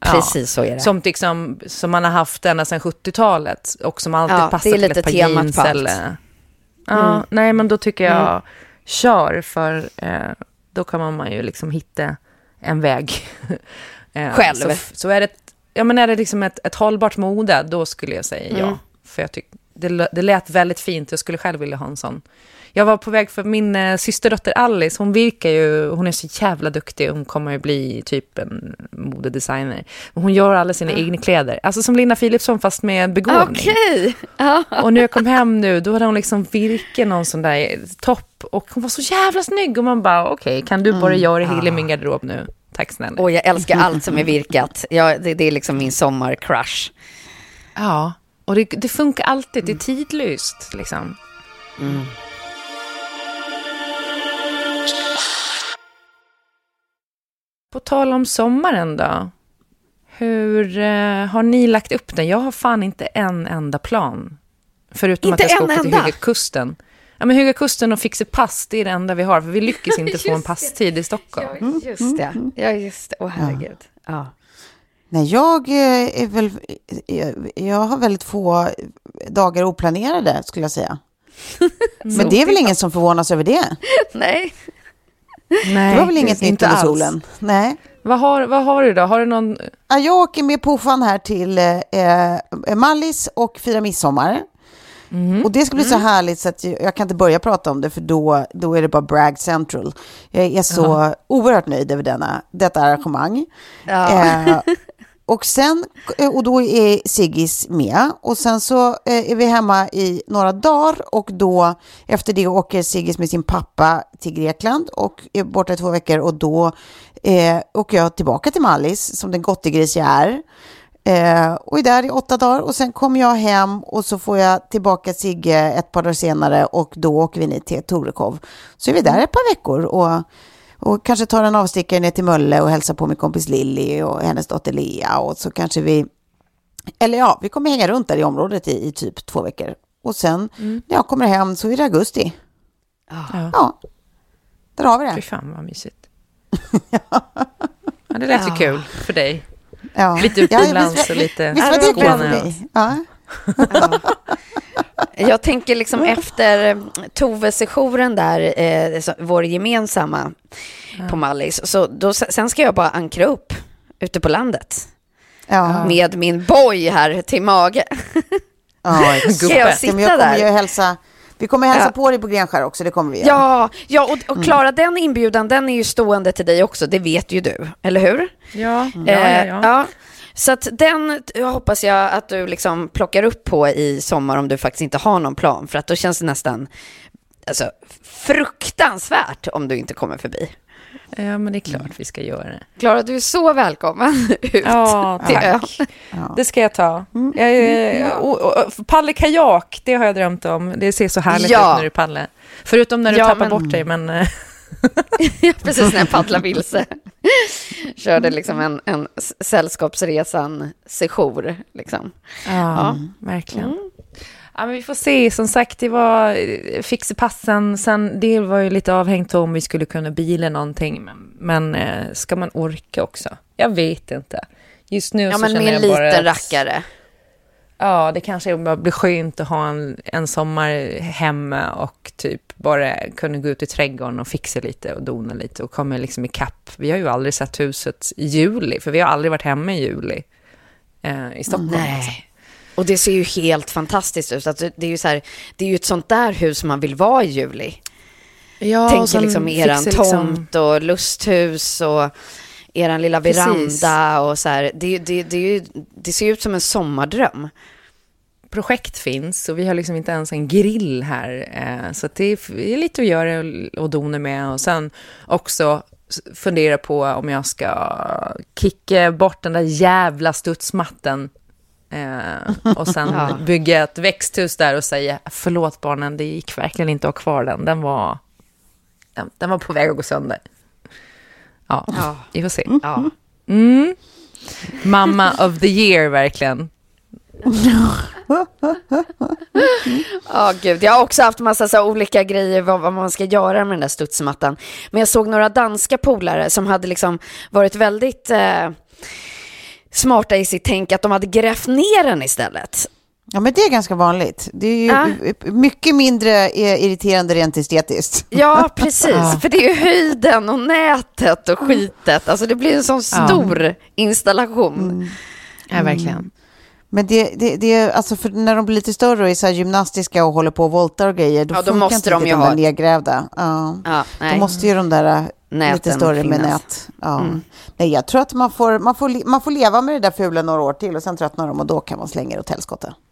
S4: Precis så är det.
S3: Som, liksom, som man har haft ända sedan 70-talet och som alltid
S4: Ja,
S3: passar till
S4: lite
S3: ett par jeans eller... Ja, nej men då tycker jag, kör för eh, då kan man ju liksom hitta en väg. Eh,
S4: Själv?
S3: Så, så är det, ja, men är det liksom ett, ett hållbart mode, då skulle jag säga
S4: Mm.
S3: ja. För jag tyck, det, det lät väldigt fint, jag skulle själv vilja ha en sån. Jag var på väg för min eh, systerdotter Alice, hon virkar ju, hon är så jävla duktig, hon kommer ju bli typ en modedesigner. Hon gör alla sina egna kläder, alltså som Lina Philipsson fast med begåvning.
S4: Okej. Ja.
S3: Och när jag kom hem nu, då hade hon liksom virkat någon sån där topp och hon var så jävla snygg och man bara okej, kan du bara göra hela min garderob nu? Tack snälla.
S4: Och jag älskar allt som är virkat. Ja, det, det är liksom min sommarcrush.
S3: Ja, och det, det funkar alltid, det är tidlöst liksom. På tal om sommaren då. Hur eh, har ni lagt upp den? Jag har fan inte en enda plan. Förutom
S4: Inte
S3: att jag ska åka till
S4: enda?
S3: Höga Kusten. Ja, men Höga Kusten och fixa pass, det är det enda vi har. För vi lyckas inte få en
S4: det.
S3: passtid i Stockholm.
S4: Ja, just det. Ja, just det. Åh, herregud. Ja.
S6: Nej, jag eh, är väl... Jag, jag har väldigt få dagar oplanerade, skulle jag säga. Men det är väl ingen som förvånas över det?
S4: Nej.
S3: Nej,
S6: Det var väl inget nytt under solen? Nej.
S3: Vad har, vad har du då? Har du någon...
S6: Ja, Jag åker med puffan här till eh, eh, Mallis och fira midsommar. Och det ska bli så härligt så att jag, kan inte börja prata om det för då, då är det bara brag central. Jag är så oerhört nöjd över denna, detta arrangemang.
S4: Ja.
S6: Eh, och sen, eh, och då är Siggis med. Och sen så eh, är vi hemma i några dagar och då efter det åker Siggis med sin pappa till Grekland och är borta i två veckor och då eh, åker jag tillbaka till Mallis som den gottegris jag är. Eh, och är där i åtta dagar och sen kommer jag hem och så får jag tillbaka Sigge ett par dagar senare och då åker vi ner till Torekov. Så är vi där ett par veckor och, och kanske tar en avstickare ner till Mölle och hälsar på min kompis Lilly och hennes dotter Lea och så kanske vi, eller ja, vi kommer hänga runt där i området i, i typ två veckor. Och sen när jag kommer hem så är det augusti.
S3: Ja.
S6: Ja, där har vi
S3: Fy
S6: det.
S3: fan vad mysigt. ja, det lät ju kul för dig.
S6: Ja.
S3: Lite utomlands och lite
S6: Visst var det kul
S3: Skåne
S6: för dig? Ja.
S4: Jag tänker liksom efter Tove-sessionen där, eh, vår gemensamma på Mallis, så då, sen ska jag bara ankra upp ute på landet
S6: Ja.
S4: med min boy här till mage.
S6: Ja.
S4: Ska jag sitta
S6: jag kommer
S4: där?
S6: ju hälsa, vi kommer hälsa
S4: Ja.
S6: på dig på Grenskär också, det kommer vi göra.
S4: Ja, ja och, och Klara, den inbjudan, den är ju stående till dig också, det vet ju du, eller hur?
S3: Ja, ja,
S4: Eh,
S3: ja, ja.
S4: ja. Så att den jag hoppas jag att du liksom plockar upp på i sommar om du faktiskt inte har någon plan. För att då känns det nästan alltså, fruktansvärt om du inte kommer förbi.
S3: ja, men det är klart vi ska göra det.
S4: Klara, du är så välkommen ut
S3: Ja,
S4: till ön.
S3: Det ska jag ta. Jag, är- och, och, och, palle kajak, det har jag drömt om. Det ser så härligt
S4: Ja.
S3: ut när du paddlar. Förutom när du
S4: Ja,
S3: tappar
S4: men-
S3: bort dig, men...
S4: Ja, precis när jag paddlade vilse. Körde liksom en, en s- sällskapsresan sejour. Liksom.
S3: Ja, verkligen. Ja, men vi får se. Som sagt, det var eh, fixa passen. Sen, det var ju lite avhängt om vi skulle kunna bila någonting. Men, men eh, ska man orka också? Jag vet inte. Just nu
S4: Ja,
S3: så
S4: men
S3: känner
S4: med en
S3: jag bara
S4: liten
S3: att-
S4: rackare.
S3: Ja, det kanske bara blir skönt att ha en, en sommar hemma och typ bara kunna gå ut i trädgården och fixa lite och dona lite och komma liksom i kapp. Vi har ju aldrig sett huset i juli, för vi har aldrig varit hemma i juli eh, i Stockholm.
S4: Nej. Och det ser ju helt fantastiskt ut. Alltså, det, är ju så här, det är ju ett sånt där hus man vill vara i juli.
S3: Ja,
S4: Tänker liksom eran
S3: liksom-
S4: tomt och lusthus och eran lilla
S3: Precis.
S4: veranda och så här. Det, det, det, ju, det ser ut som en sommardröm.
S3: projekt finns och vi har liksom inte ens en grill här. Eh, så det är, lite att göra och, dona med. Och sen också fundera på om jag ska kicka bort den där jävla studsmatten. Eh, och sen
S4: Ja.
S3: bygga ett växthus där och säga förlåt barnen, det gick verkligen inte att ha kvar den. Den var, den, den var på väg att gå sönder. Ja,
S4: Ja.
S3: vi får se.
S4: Ja.
S3: Mm. Mamma of the year, verkligen.
S4: Ja, gud. Jag har också haft massa så olika grejer vad, vad man ska göra med den där studsmattan. Men jag såg några danska polare som hade liksom varit väldigt eh, smarta i sitt tänk att de hade grävt ner den istället.
S6: Ja, men det är ganska vanligt. Det är ju
S4: Ja.
S6: mycket mindre eh, irriterande rent estetiskt.
S4: Ja, precis.
S3: Ja.
S4: För det är ju höjden och nätet och skitet. Alltså det blir en sån
S3: Ja.
S4: stor installation.
S3: Ja, verkligen.
S6: Men det, det, det är, alltså för när de blir lite större och är så här gymnastiska och håller på och voltar och grejer, då,
S4: Ja, då
S6: funkar
S4: måste
S6: inte
S4: de ju
S6: de
S4: ha-
S6: nedgrävda. Ja.
S4: Ja,
S6: Då måste ju de där lite
S4: Näten
S6: större med
S4: finnas.
S6: nät. Ja. Nej, jag tror att man får, man, får, man får leva med det där fula några år till och sen tröttnar de och då kan man slänga det åt helskotta.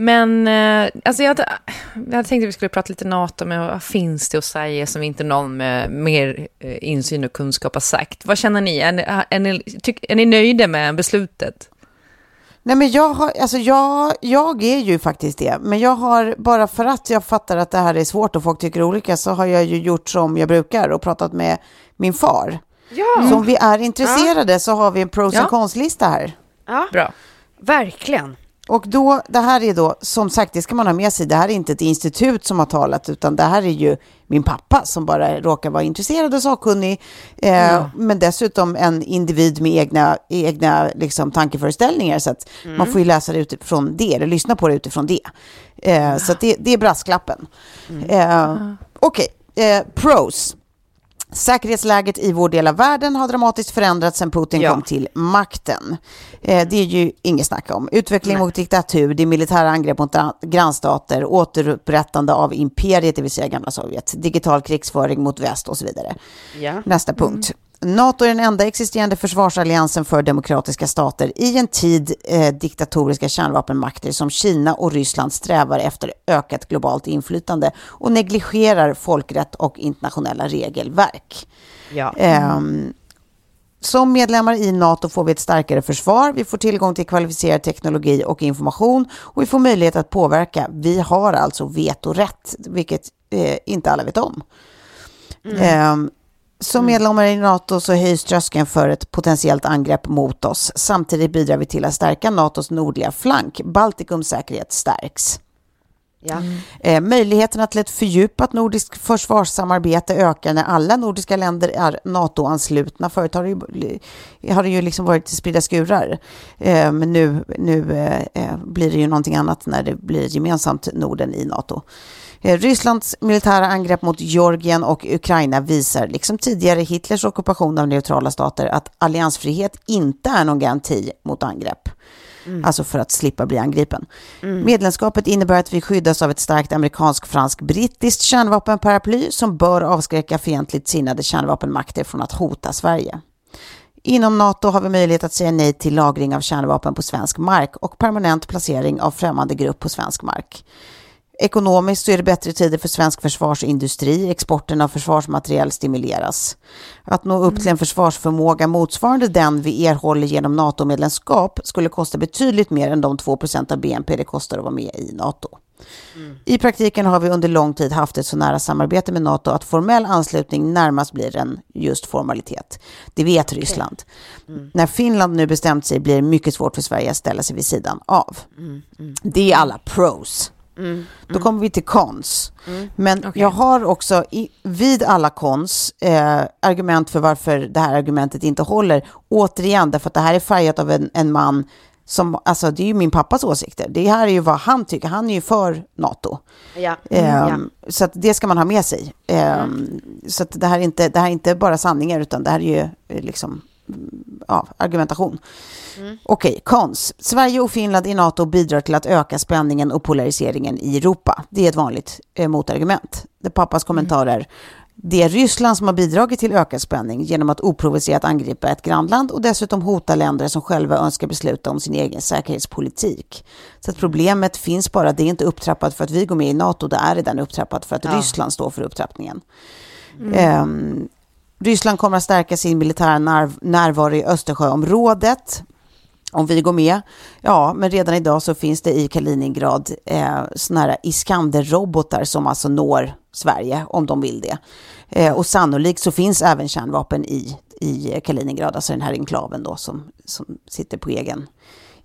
S3: Men eh, alltså jag, hade, jag hade tänkt att vi skulle prata lite NATO, men vad finns det att säga som inte någon med mer eh, insyn och kunskap har sagt? Vad känner ni? Är ni, är ni, tyck, är ni nöjda med beslutet?
S6: Nej, men jag, har, alltså jag, jag är ju faktiskt det. Men jag har, bara för att jag fattar att det här är svårt och folk tycker olika, så har jag ju gjort som jag brukar och pratat med min far.
S4: Ja.
S6: Så om vi är intresserade så har vi en pros
S4: Ja.
S6: cons-lista här.
S4: Ja,
S3: Bra.
S4: verkligen.
S6: Och då, det här är då, som sagt, det ska man ha med sig, det här är inte ett institut som har talat, utan det här är ju min pappa som bara råkar vara intresserad och sakkunnig, eh, men dessutom en individ med egna, egna liksom, tankeföreställningar, så att man får ju läsa det utifrån det, eller lyssna på det utifrån det. Eh, Så det, det är brasklappen. Eh, Okej, eh, pros. Säkerhetsläget i vår del av världen har dramatiskt förändrats sedan Putin
S4: Ja.
S6: kom till makten. Eh, det är ju inget snack om. Utveckling mot diktatur, det är militära angrepp mot gra- grannstater, återupprättande av imperiet, det vill säga gamla Sovjet, digital krigsföring mot väst och så vidare.
S4: Ja.
S6: Nästa punkt. NATO är den enda existerande försvarsalliansen för demokratiska stater i en tid eh, diktatoriska kärnvapenmakter som Kina och Ryssland strävar efter ökat globalt inflytande och negligerar folkrätt och internationella regelverk.
S4: Ja.
S6: Ehm, som medlemmar i NATO får vi ett starkare försvar, vi får tillgång till kvalificerad teknologi och information och vi får möjlighet att påverka. Vi har alltså vetorätt, vilket eh, inte alla vet om. Ehm, som medlemmar i NATO så höjs tröskeln för ett potentiellt angrepp mot oss. Samtidigt bidrar vi till att stärka NATOs nordliga flank. Baltikums säkerhet stärks.
S4: Ja.
S6: Eh, möjligheterna till ett fördjupat nordiskt försvarssamarbete ökar när alla nordiska länder är NATO-anslutna. Förut har det ju, har det ju liksom varit spridda skurar. Eh, men nu, nu eh, eh, blir det ju någonting annat när det blir gemensamt Norden i NATO. Eh, Rysslands militära angrepp mot Georgien och Ukraina visar, liksom tidigare Hitlers ockupation av neutrala stater, att alliansfrihet inte är någon garanti mot angrepp. Alltså för att slippa bli angripen. Medlemskapet innebär att vi skyddas av ett starkt amerikansk-fransk-brittiskt kärnvapenparaply som bör avskräcka fientligt sinnade kärnvapenmakter från att hota Sverige. Inom NATO har vi möjlighet att säga nej till lagring av kärnvapen på svensk mark och permanent placering av främmande grupp på svensk mark. Ekonomiskt så är det bättre tider för svensk försvarsindustri. Exporten av försvarsmateriel stimuleras. Att nå upp till en försvarsförmåga motsvarande den vi erhåller genom NATO-medlemskap skulle kosta betydligt mer än de 2% av BNP det kostar att vara med i NATO. I praktiken har vi under lång tid haft ett så nära samarbete med NATO att formell anslutning närmast blir en just formalitet. Det vet Ryssland. När Finland nu bestämt sig blir det mycket svårt för Sverige att ställa sig vid sidan av. Det är alla pros. Då kommer vi till cons. Men jag har också i, vid alla cons eh, argument för varför det här argumentet inte håller. Återigen, därför att det här är färgat av en, en man som, alltså det är ju min pappas åsikter. Det här är ju vad han tycker, han är ju för NATO.
S4: Ja.
S6: Ehm, Så att det ska man ha med sig. Ehm, Så att det här, är inte, det här är inte bara sanningar, utan det här är ju eh, liksom, mm, ja, argumentation. Okej, cons. Sverige och Finland i NATO bidrar till att öka spänningen och polariseringen i Europa. Det är ett vanligt eh, motargument. Det pappas kommentarer. Det är Ryssland som har bidragit till ökad spänning genom att oprovocerat angripa ett grannland och dessutom hota länder som själva önskar besluta om sin egen säkerhetspolitik. Så att problemet finns bara, det är inte upptrappat för att vi går med i NATO, det är redan upptrappat för att
S4: Ja.
S6: Ryssland står för upptrappningen.
S4: Mm.
S6: Ehm, Ryssland kommer att stärka sin militära när- närvaro i Östersjöområdet om vi går med. Ja, men redan idag så finns det i Kaliningrad eh, såna här Iskander-robotar som alltså når Sverige om de vill det. Eh, och sannolikt så finns även kärnvapen i, i Kaliningrad, alltså den här enklaven då som, som sitter på egen,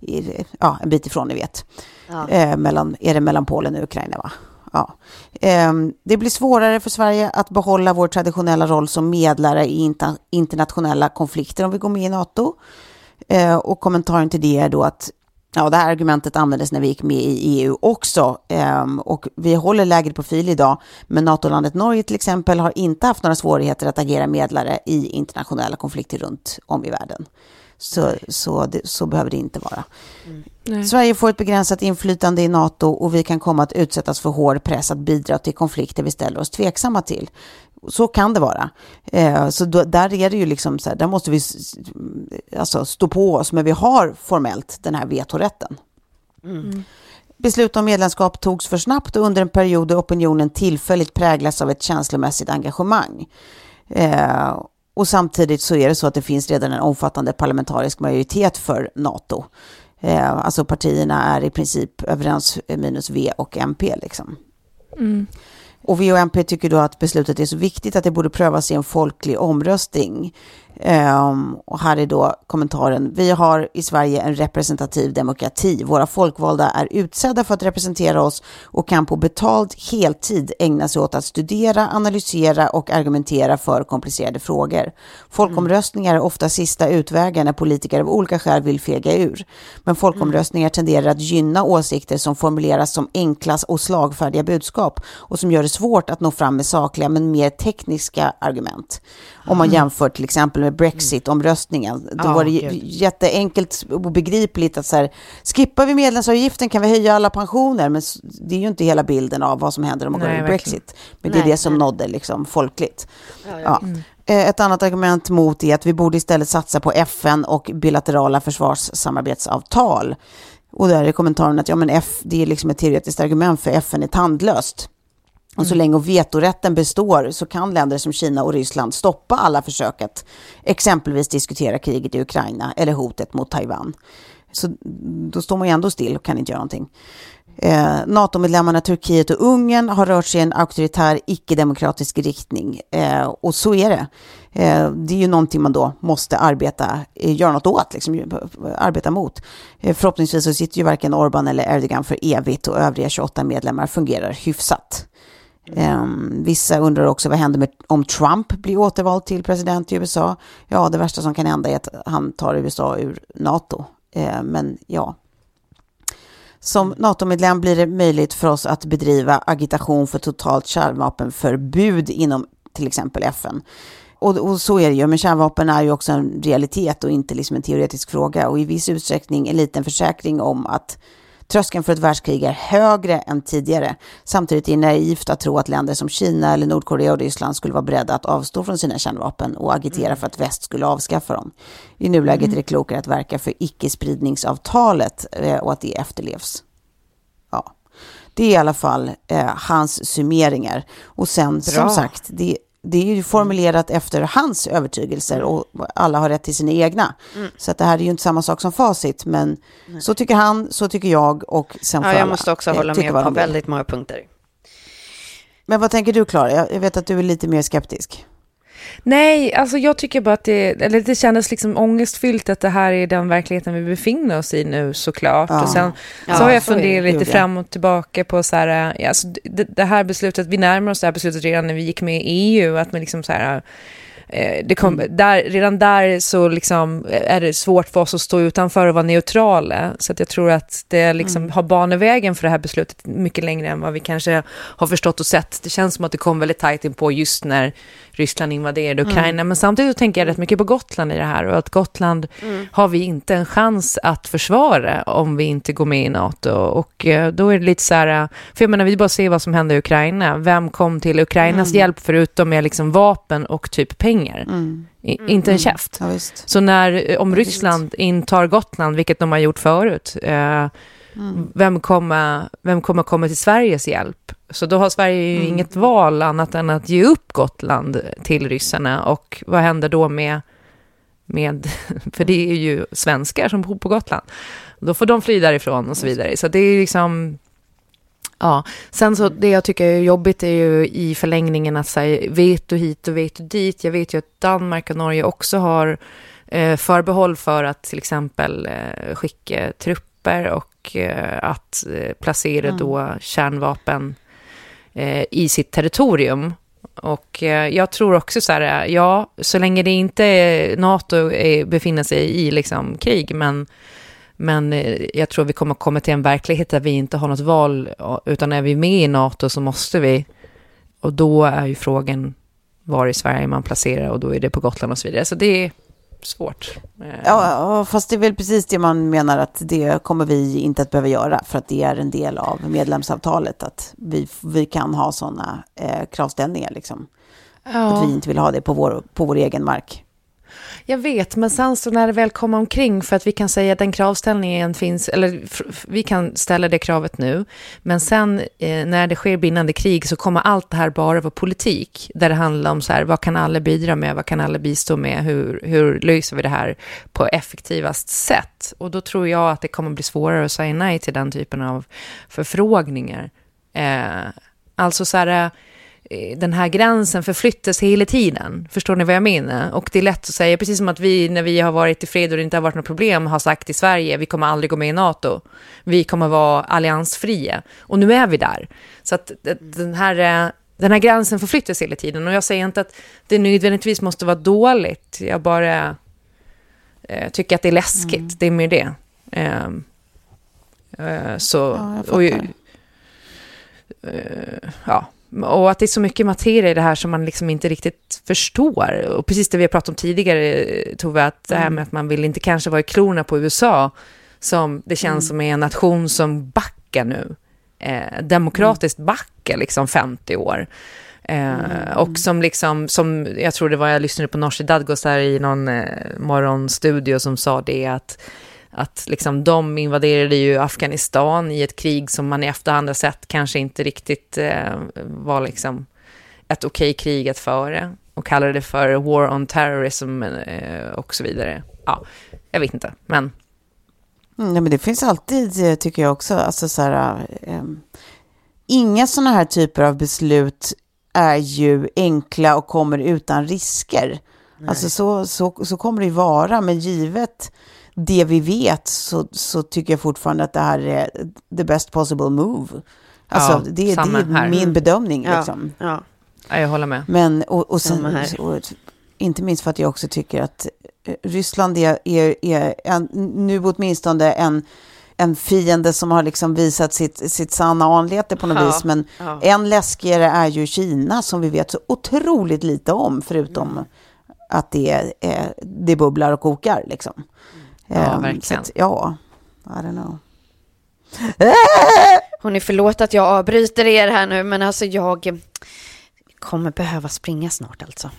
S6: i, ja, en bit ifrån ni vet.
S4: Ja.
S6: Eh, mellan, är det mellan Polen och Ukraina va? Ja. Ehm, det blir svårare för Sverige att behålla vår traditionella roll som medlare i inta, internationella konflikter om vi går med i NATO. Eh, och kommentaren till det är då att ja, det här argumentet användes när vi gick med i EU också. Ehm, och vi håller lägre profil idag, men NATO-landet Norge till exempel har inte haft några svårigheter att agera medlare i internationella konflikter runt om i världen. Så, så, det, så behöver det inte vara. Sverige får ett begränsat inflytande i NATO och vi kan komma att utsättas för hård press att bidra till konflikter vi ställer oss tveksamma till. Så kan det vara. Eh, så då, där är det ju liksom så här, där måste vi alltså, stå på oss, men vi har formellt den här vetorätten. Beslut om medlemskap togs för snabbt och under en period då opinionen tillfälligt präglas av ett känslomässigt engagemang. Eh, och samtidigt så är det så att det finns redan en omfattande parlamentarisk majoritet för NATO. Eh, alltså partierna är i princip överens eh, minus V och MP liksom. V och MP tycker då att beslutet är så viktigt att det borde prövas i en folklig omröstning. Um, och här är då kommentaren. Vi har i Sverige en representativ demokrati. Våra folkvalda är utsedda för att representera oss och kan på betald heltid ägna sig åt att studera, analysera och argumentera för komplicerade frågor. Folkomröstningar är ofta sista utvägen när politiker av olika skäl vill fega ur. Men folkomröstningar tenderar att gynna åsikter som formuleras som enkla och slagfärdiga budskap och som gör det svårt att nå fram med sakliga men mer tekniska argument. Om man jämför till exempel med Brexit-omröstningen. Då
S4: Ja,
S6: var det
S4: gud.
S6: jätteenkelt och begripligt att så här, skippar vi medlemsavgiften kan vi höja alla pensioner. Men det är ju inte hela bilden av vad som händer om man går
S3: Nej,
S6: ur
S3: verkligen.
S6: Brexit. Men det är det som
S4: nej.
S6: nådde liksom folkligt. Ja. Eh, Ett annat argument mot är att vi borde istället satsa på FN och bilaterala försvarssamarbetsavtal. Och där är kommentaren att ja, men F, det är liksom ett teoretiskt argument för FN är tandlöst. Och så länge vetorätten består så kan länder som Kina och Ryssland stoppa alla försök att exempelvis diskutera kriget i Ukraina eller hotet mot Taiwan. Så då står man ju ändå still och kan inte göra någonting. Eh, NATO-medlemmarna Turkiet och Ungern har rört sig i en auktoritär, icke-demokratisk riktning. Eh, och så är det. Eh, det är ju någonting man då måste arbeta, eh, göra något åt, liksom, arbeta mot. Eh, förhoppningsvis så sitter ju varken Orban eller Erdogan för evigt och övriga 28 medlemmar fungerar hyfsat. Ehm, vissa undrar också vad händer med, om Trump blir återvald till president i USA. Ja, det värsta som kan hända är att han tar USA ur NATO. Eh, men ja, som NATO-medlem blir det möjligt för oss att bedriva agitation för totalt kärnvapenförbud inom till exempel FN. Och, och så är det ju, men kärnvapen är ju också en realitet och inte liksom en teoretisk fråga och i viss utsträckning en liten försäkring om att tröskeln för ett världskrig är högre än tidigare. Samtidigt är det naivt att tro att länder som Kina eller Nordkorea och Ryssland skulle vara beredda att avstå från sina kärnvapen och agitera för att väst skulle avskaffa dem. I nuläget är det klokare att verka för icke-spridningsavtalet eh, och att det efterlevs. Ja. Det är i alla fall eh, hans summeringar. Och sen som sagt, det, det är ju formulerat efter hans övertygelser och alla har rätt till sina egna.
S4: Mm.
S6: Så att det här är ju inte samma sak som facit, men så tycker han, så tycker jag och sen får
S4: Ja, jag
S6: alla,
S4: måste också
S6: eh,
S4: hålla med på väldigt många punkter.
S6: Men vad tänker du Klara? Jag vet att du är lite mer skeptisk.
S3: Nej, alltså jag tycker bara att det, eller det kändes liksom ångestfyllt att det här är den verkligheten vi befinner oss i nu såklart.
S6: Ja.
S3: Och sen
S4: Ja,
S3: så har jag funderat lite
S6: Gud, ja.
S3: fram och tillbaka på så här, ja, alltså det, det här beslutet, vi närmar oss det här beslutet redan när vi gick med i EU, att man liksom så här, eh, det kom, där, redan där så liksom är det svårt för oss att stå utanför och vara neutrala. Så att jag tror att det liksom har banevägen för det här beslutet mycket längre än vad vi kanske har förstått och sett. Det känns som att det kom väldigt tajt in på just när Ryssland invaderade Ukraina. Men samtidigt så tänker jag rätt mycket på Gotland i det här och att Gotland har vi inte en chans att försvara om vi inte går med i NATO. Och eh, då är det lite så här, eh, för jag menar vi bara ser vad som hände i Ukraina. Vem kom till Ukrainas hjälp förutom med liksom vapen och typ pengar? I, inte en käft.
S6: Ja.
S3: Så när, eh, om Ryssland intar Gotland, vilket de har gjort förut, eh, vem, kommer, vem kommer komma till Sveriges hjälp? Så då har Sverige ju inget val annat än att ge upp Gotland till ryssarna. Och vad händer då med, med för det är ju svenskar som bor på Gotland. Då får de fly därifrån och så vidare. Så det är liksom... Ja, sen så det jag tycker är jobbigt är ju i förlängningen att säga veto hit och veto dit. Jag vet ju att Danmark och Norge också har eh, förbehåll för att till exempel eh, skicka trupper och eh, att eh, placera då kärnvapen eh, i sitt territorium. Och eh, jag tror också så här, ja, så länge det inte är NATO befinner sig i liksom krig, men men eh, jag tror vi kommer komma till en verklighet där vi inte har något val, utan är vi med i NATO så måste vi. Och då är ju frågan var i Sverige man placerar och då är det på Gotland och så vidare. Så det är svårt. Eh,
S6: Ja, ja, fast det är väl precis det man menar att det kommer vi inte att behöva göra för att det är en del av medlemsavtalet att vi, vi kan ha sådana eh, kravställningar liksom.
S3: ja.
S6: Att vi inte vill ha det på vår, på vår egen mark.
S3: Jag vet, men sen så när det väl kommer omkring för att vi kan säga att den kravställningen finns, eller vi kan ställa det kravet nu, men sen eh, när det sker bindande krig så kommer allt det här bara vara politik, där det handlar om så här, vad kan alla bidra med, vad kan alla bistå med, hur, hur löser vi det här på effektivast sätt? Och då tror jag att det kommer bli svårare att säga nej till den typen av förfrågningar. Eh, alltså så här, eh, den här gränsen förflyttas hela tiden. Förstår ni vad jag menar? Och det är lätt att säga, precis som att vi när vi har varit i fred och det inte har varit något problem har sagt i Sverige, vi kommer aldrig gå med i NATO. Vi kommer vara alliansfria. Och nu är vi där. Så att den här, eh, den här gränsen förflyttas hela tiden. Och jag säger inte att det nödvändigtvis måste vara dåligt. Jag bara eh, tycker att det är läskigt. Det är mer det. Ehm, eh, så,
S6: Ja, jag
S3: och, eh, ja, och att det är så mycket materia i det här som man liksom inte riktigt förstår. Och precis det vi har pratat om tidigare, Tove, att det här med att man vill inte kanske vara i klorna på USA, som det känns som är en nation som backar nu. Eh, demokratiskt backar liksom 50 år. Eh, Och som liksom, som jag tror det var, jag lyssnade på Nooshi Dadgostar i någon eh, morgonstudio som sa det att att liksom de invaderade ju Afghanistan i ett krig som man i efterhand har sett kanske inte riktigt eh, var liksom ett okej krig att föra och kallade det för war on terrorism eh, och så vidare. Ja, jag vet inte, men
S6: Mm, nej, men det finns alltid, eh, tycker jag också, alltså så här, ehm, inga sådana här typer av beslut är ju enkla och kommer utan risker. Alltså så, så, så kommer det ju vara, men givet det vi vet så, så tycker jag fortfarande att det här är the best possible move. Alltså
S3: Ja,
S6: det, det är
S3: här.
S6: min
S3: Mm.
S6: bedömning
S4: Ja,
S6: liksom.
S4: ja.
S3: ja, jag håller med.
S6: Men, och, och sen, och, inte minst för att jag också tycker att eh, Ryssland är, är, är en, nu åtminstone en, en fiende som har liksom visat sitt, sitt sanna anlete på något
S4: Ja,
S6: vis. Men
S4: ja.
S6: än läskigare är ju Kina som vi vet så otroligt lite om, förutom
S4: Mm.
S6: att det, är, det bubblar och kokar. Liksom.
S3: Ja,
S6: Ehm,
S3: verkligen.
S6: Att, ja, I don't know.
S4: Hon är förlåt att jag avbryter er här nu, men alltså jag kommer behöva springa snart alltså.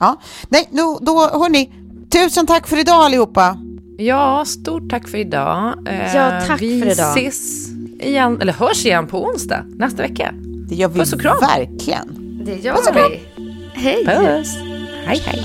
S6: Ja, nej, då, då hörni, tusen tack för idag allihopa.
S3: Ja, stort tack för idag. Eh,
S4: Ja, tack
S3: vi
S4: för idag.
S3: ses igen, eller hörs igen på onsdag nästa vecka.
S6: Det gör vi
S3: Puss och kram.
S6: verkligen.
S4: Det gör
S3: Puss och kram.
S4: vi. Hej.
S3: Puss. Hej, hej.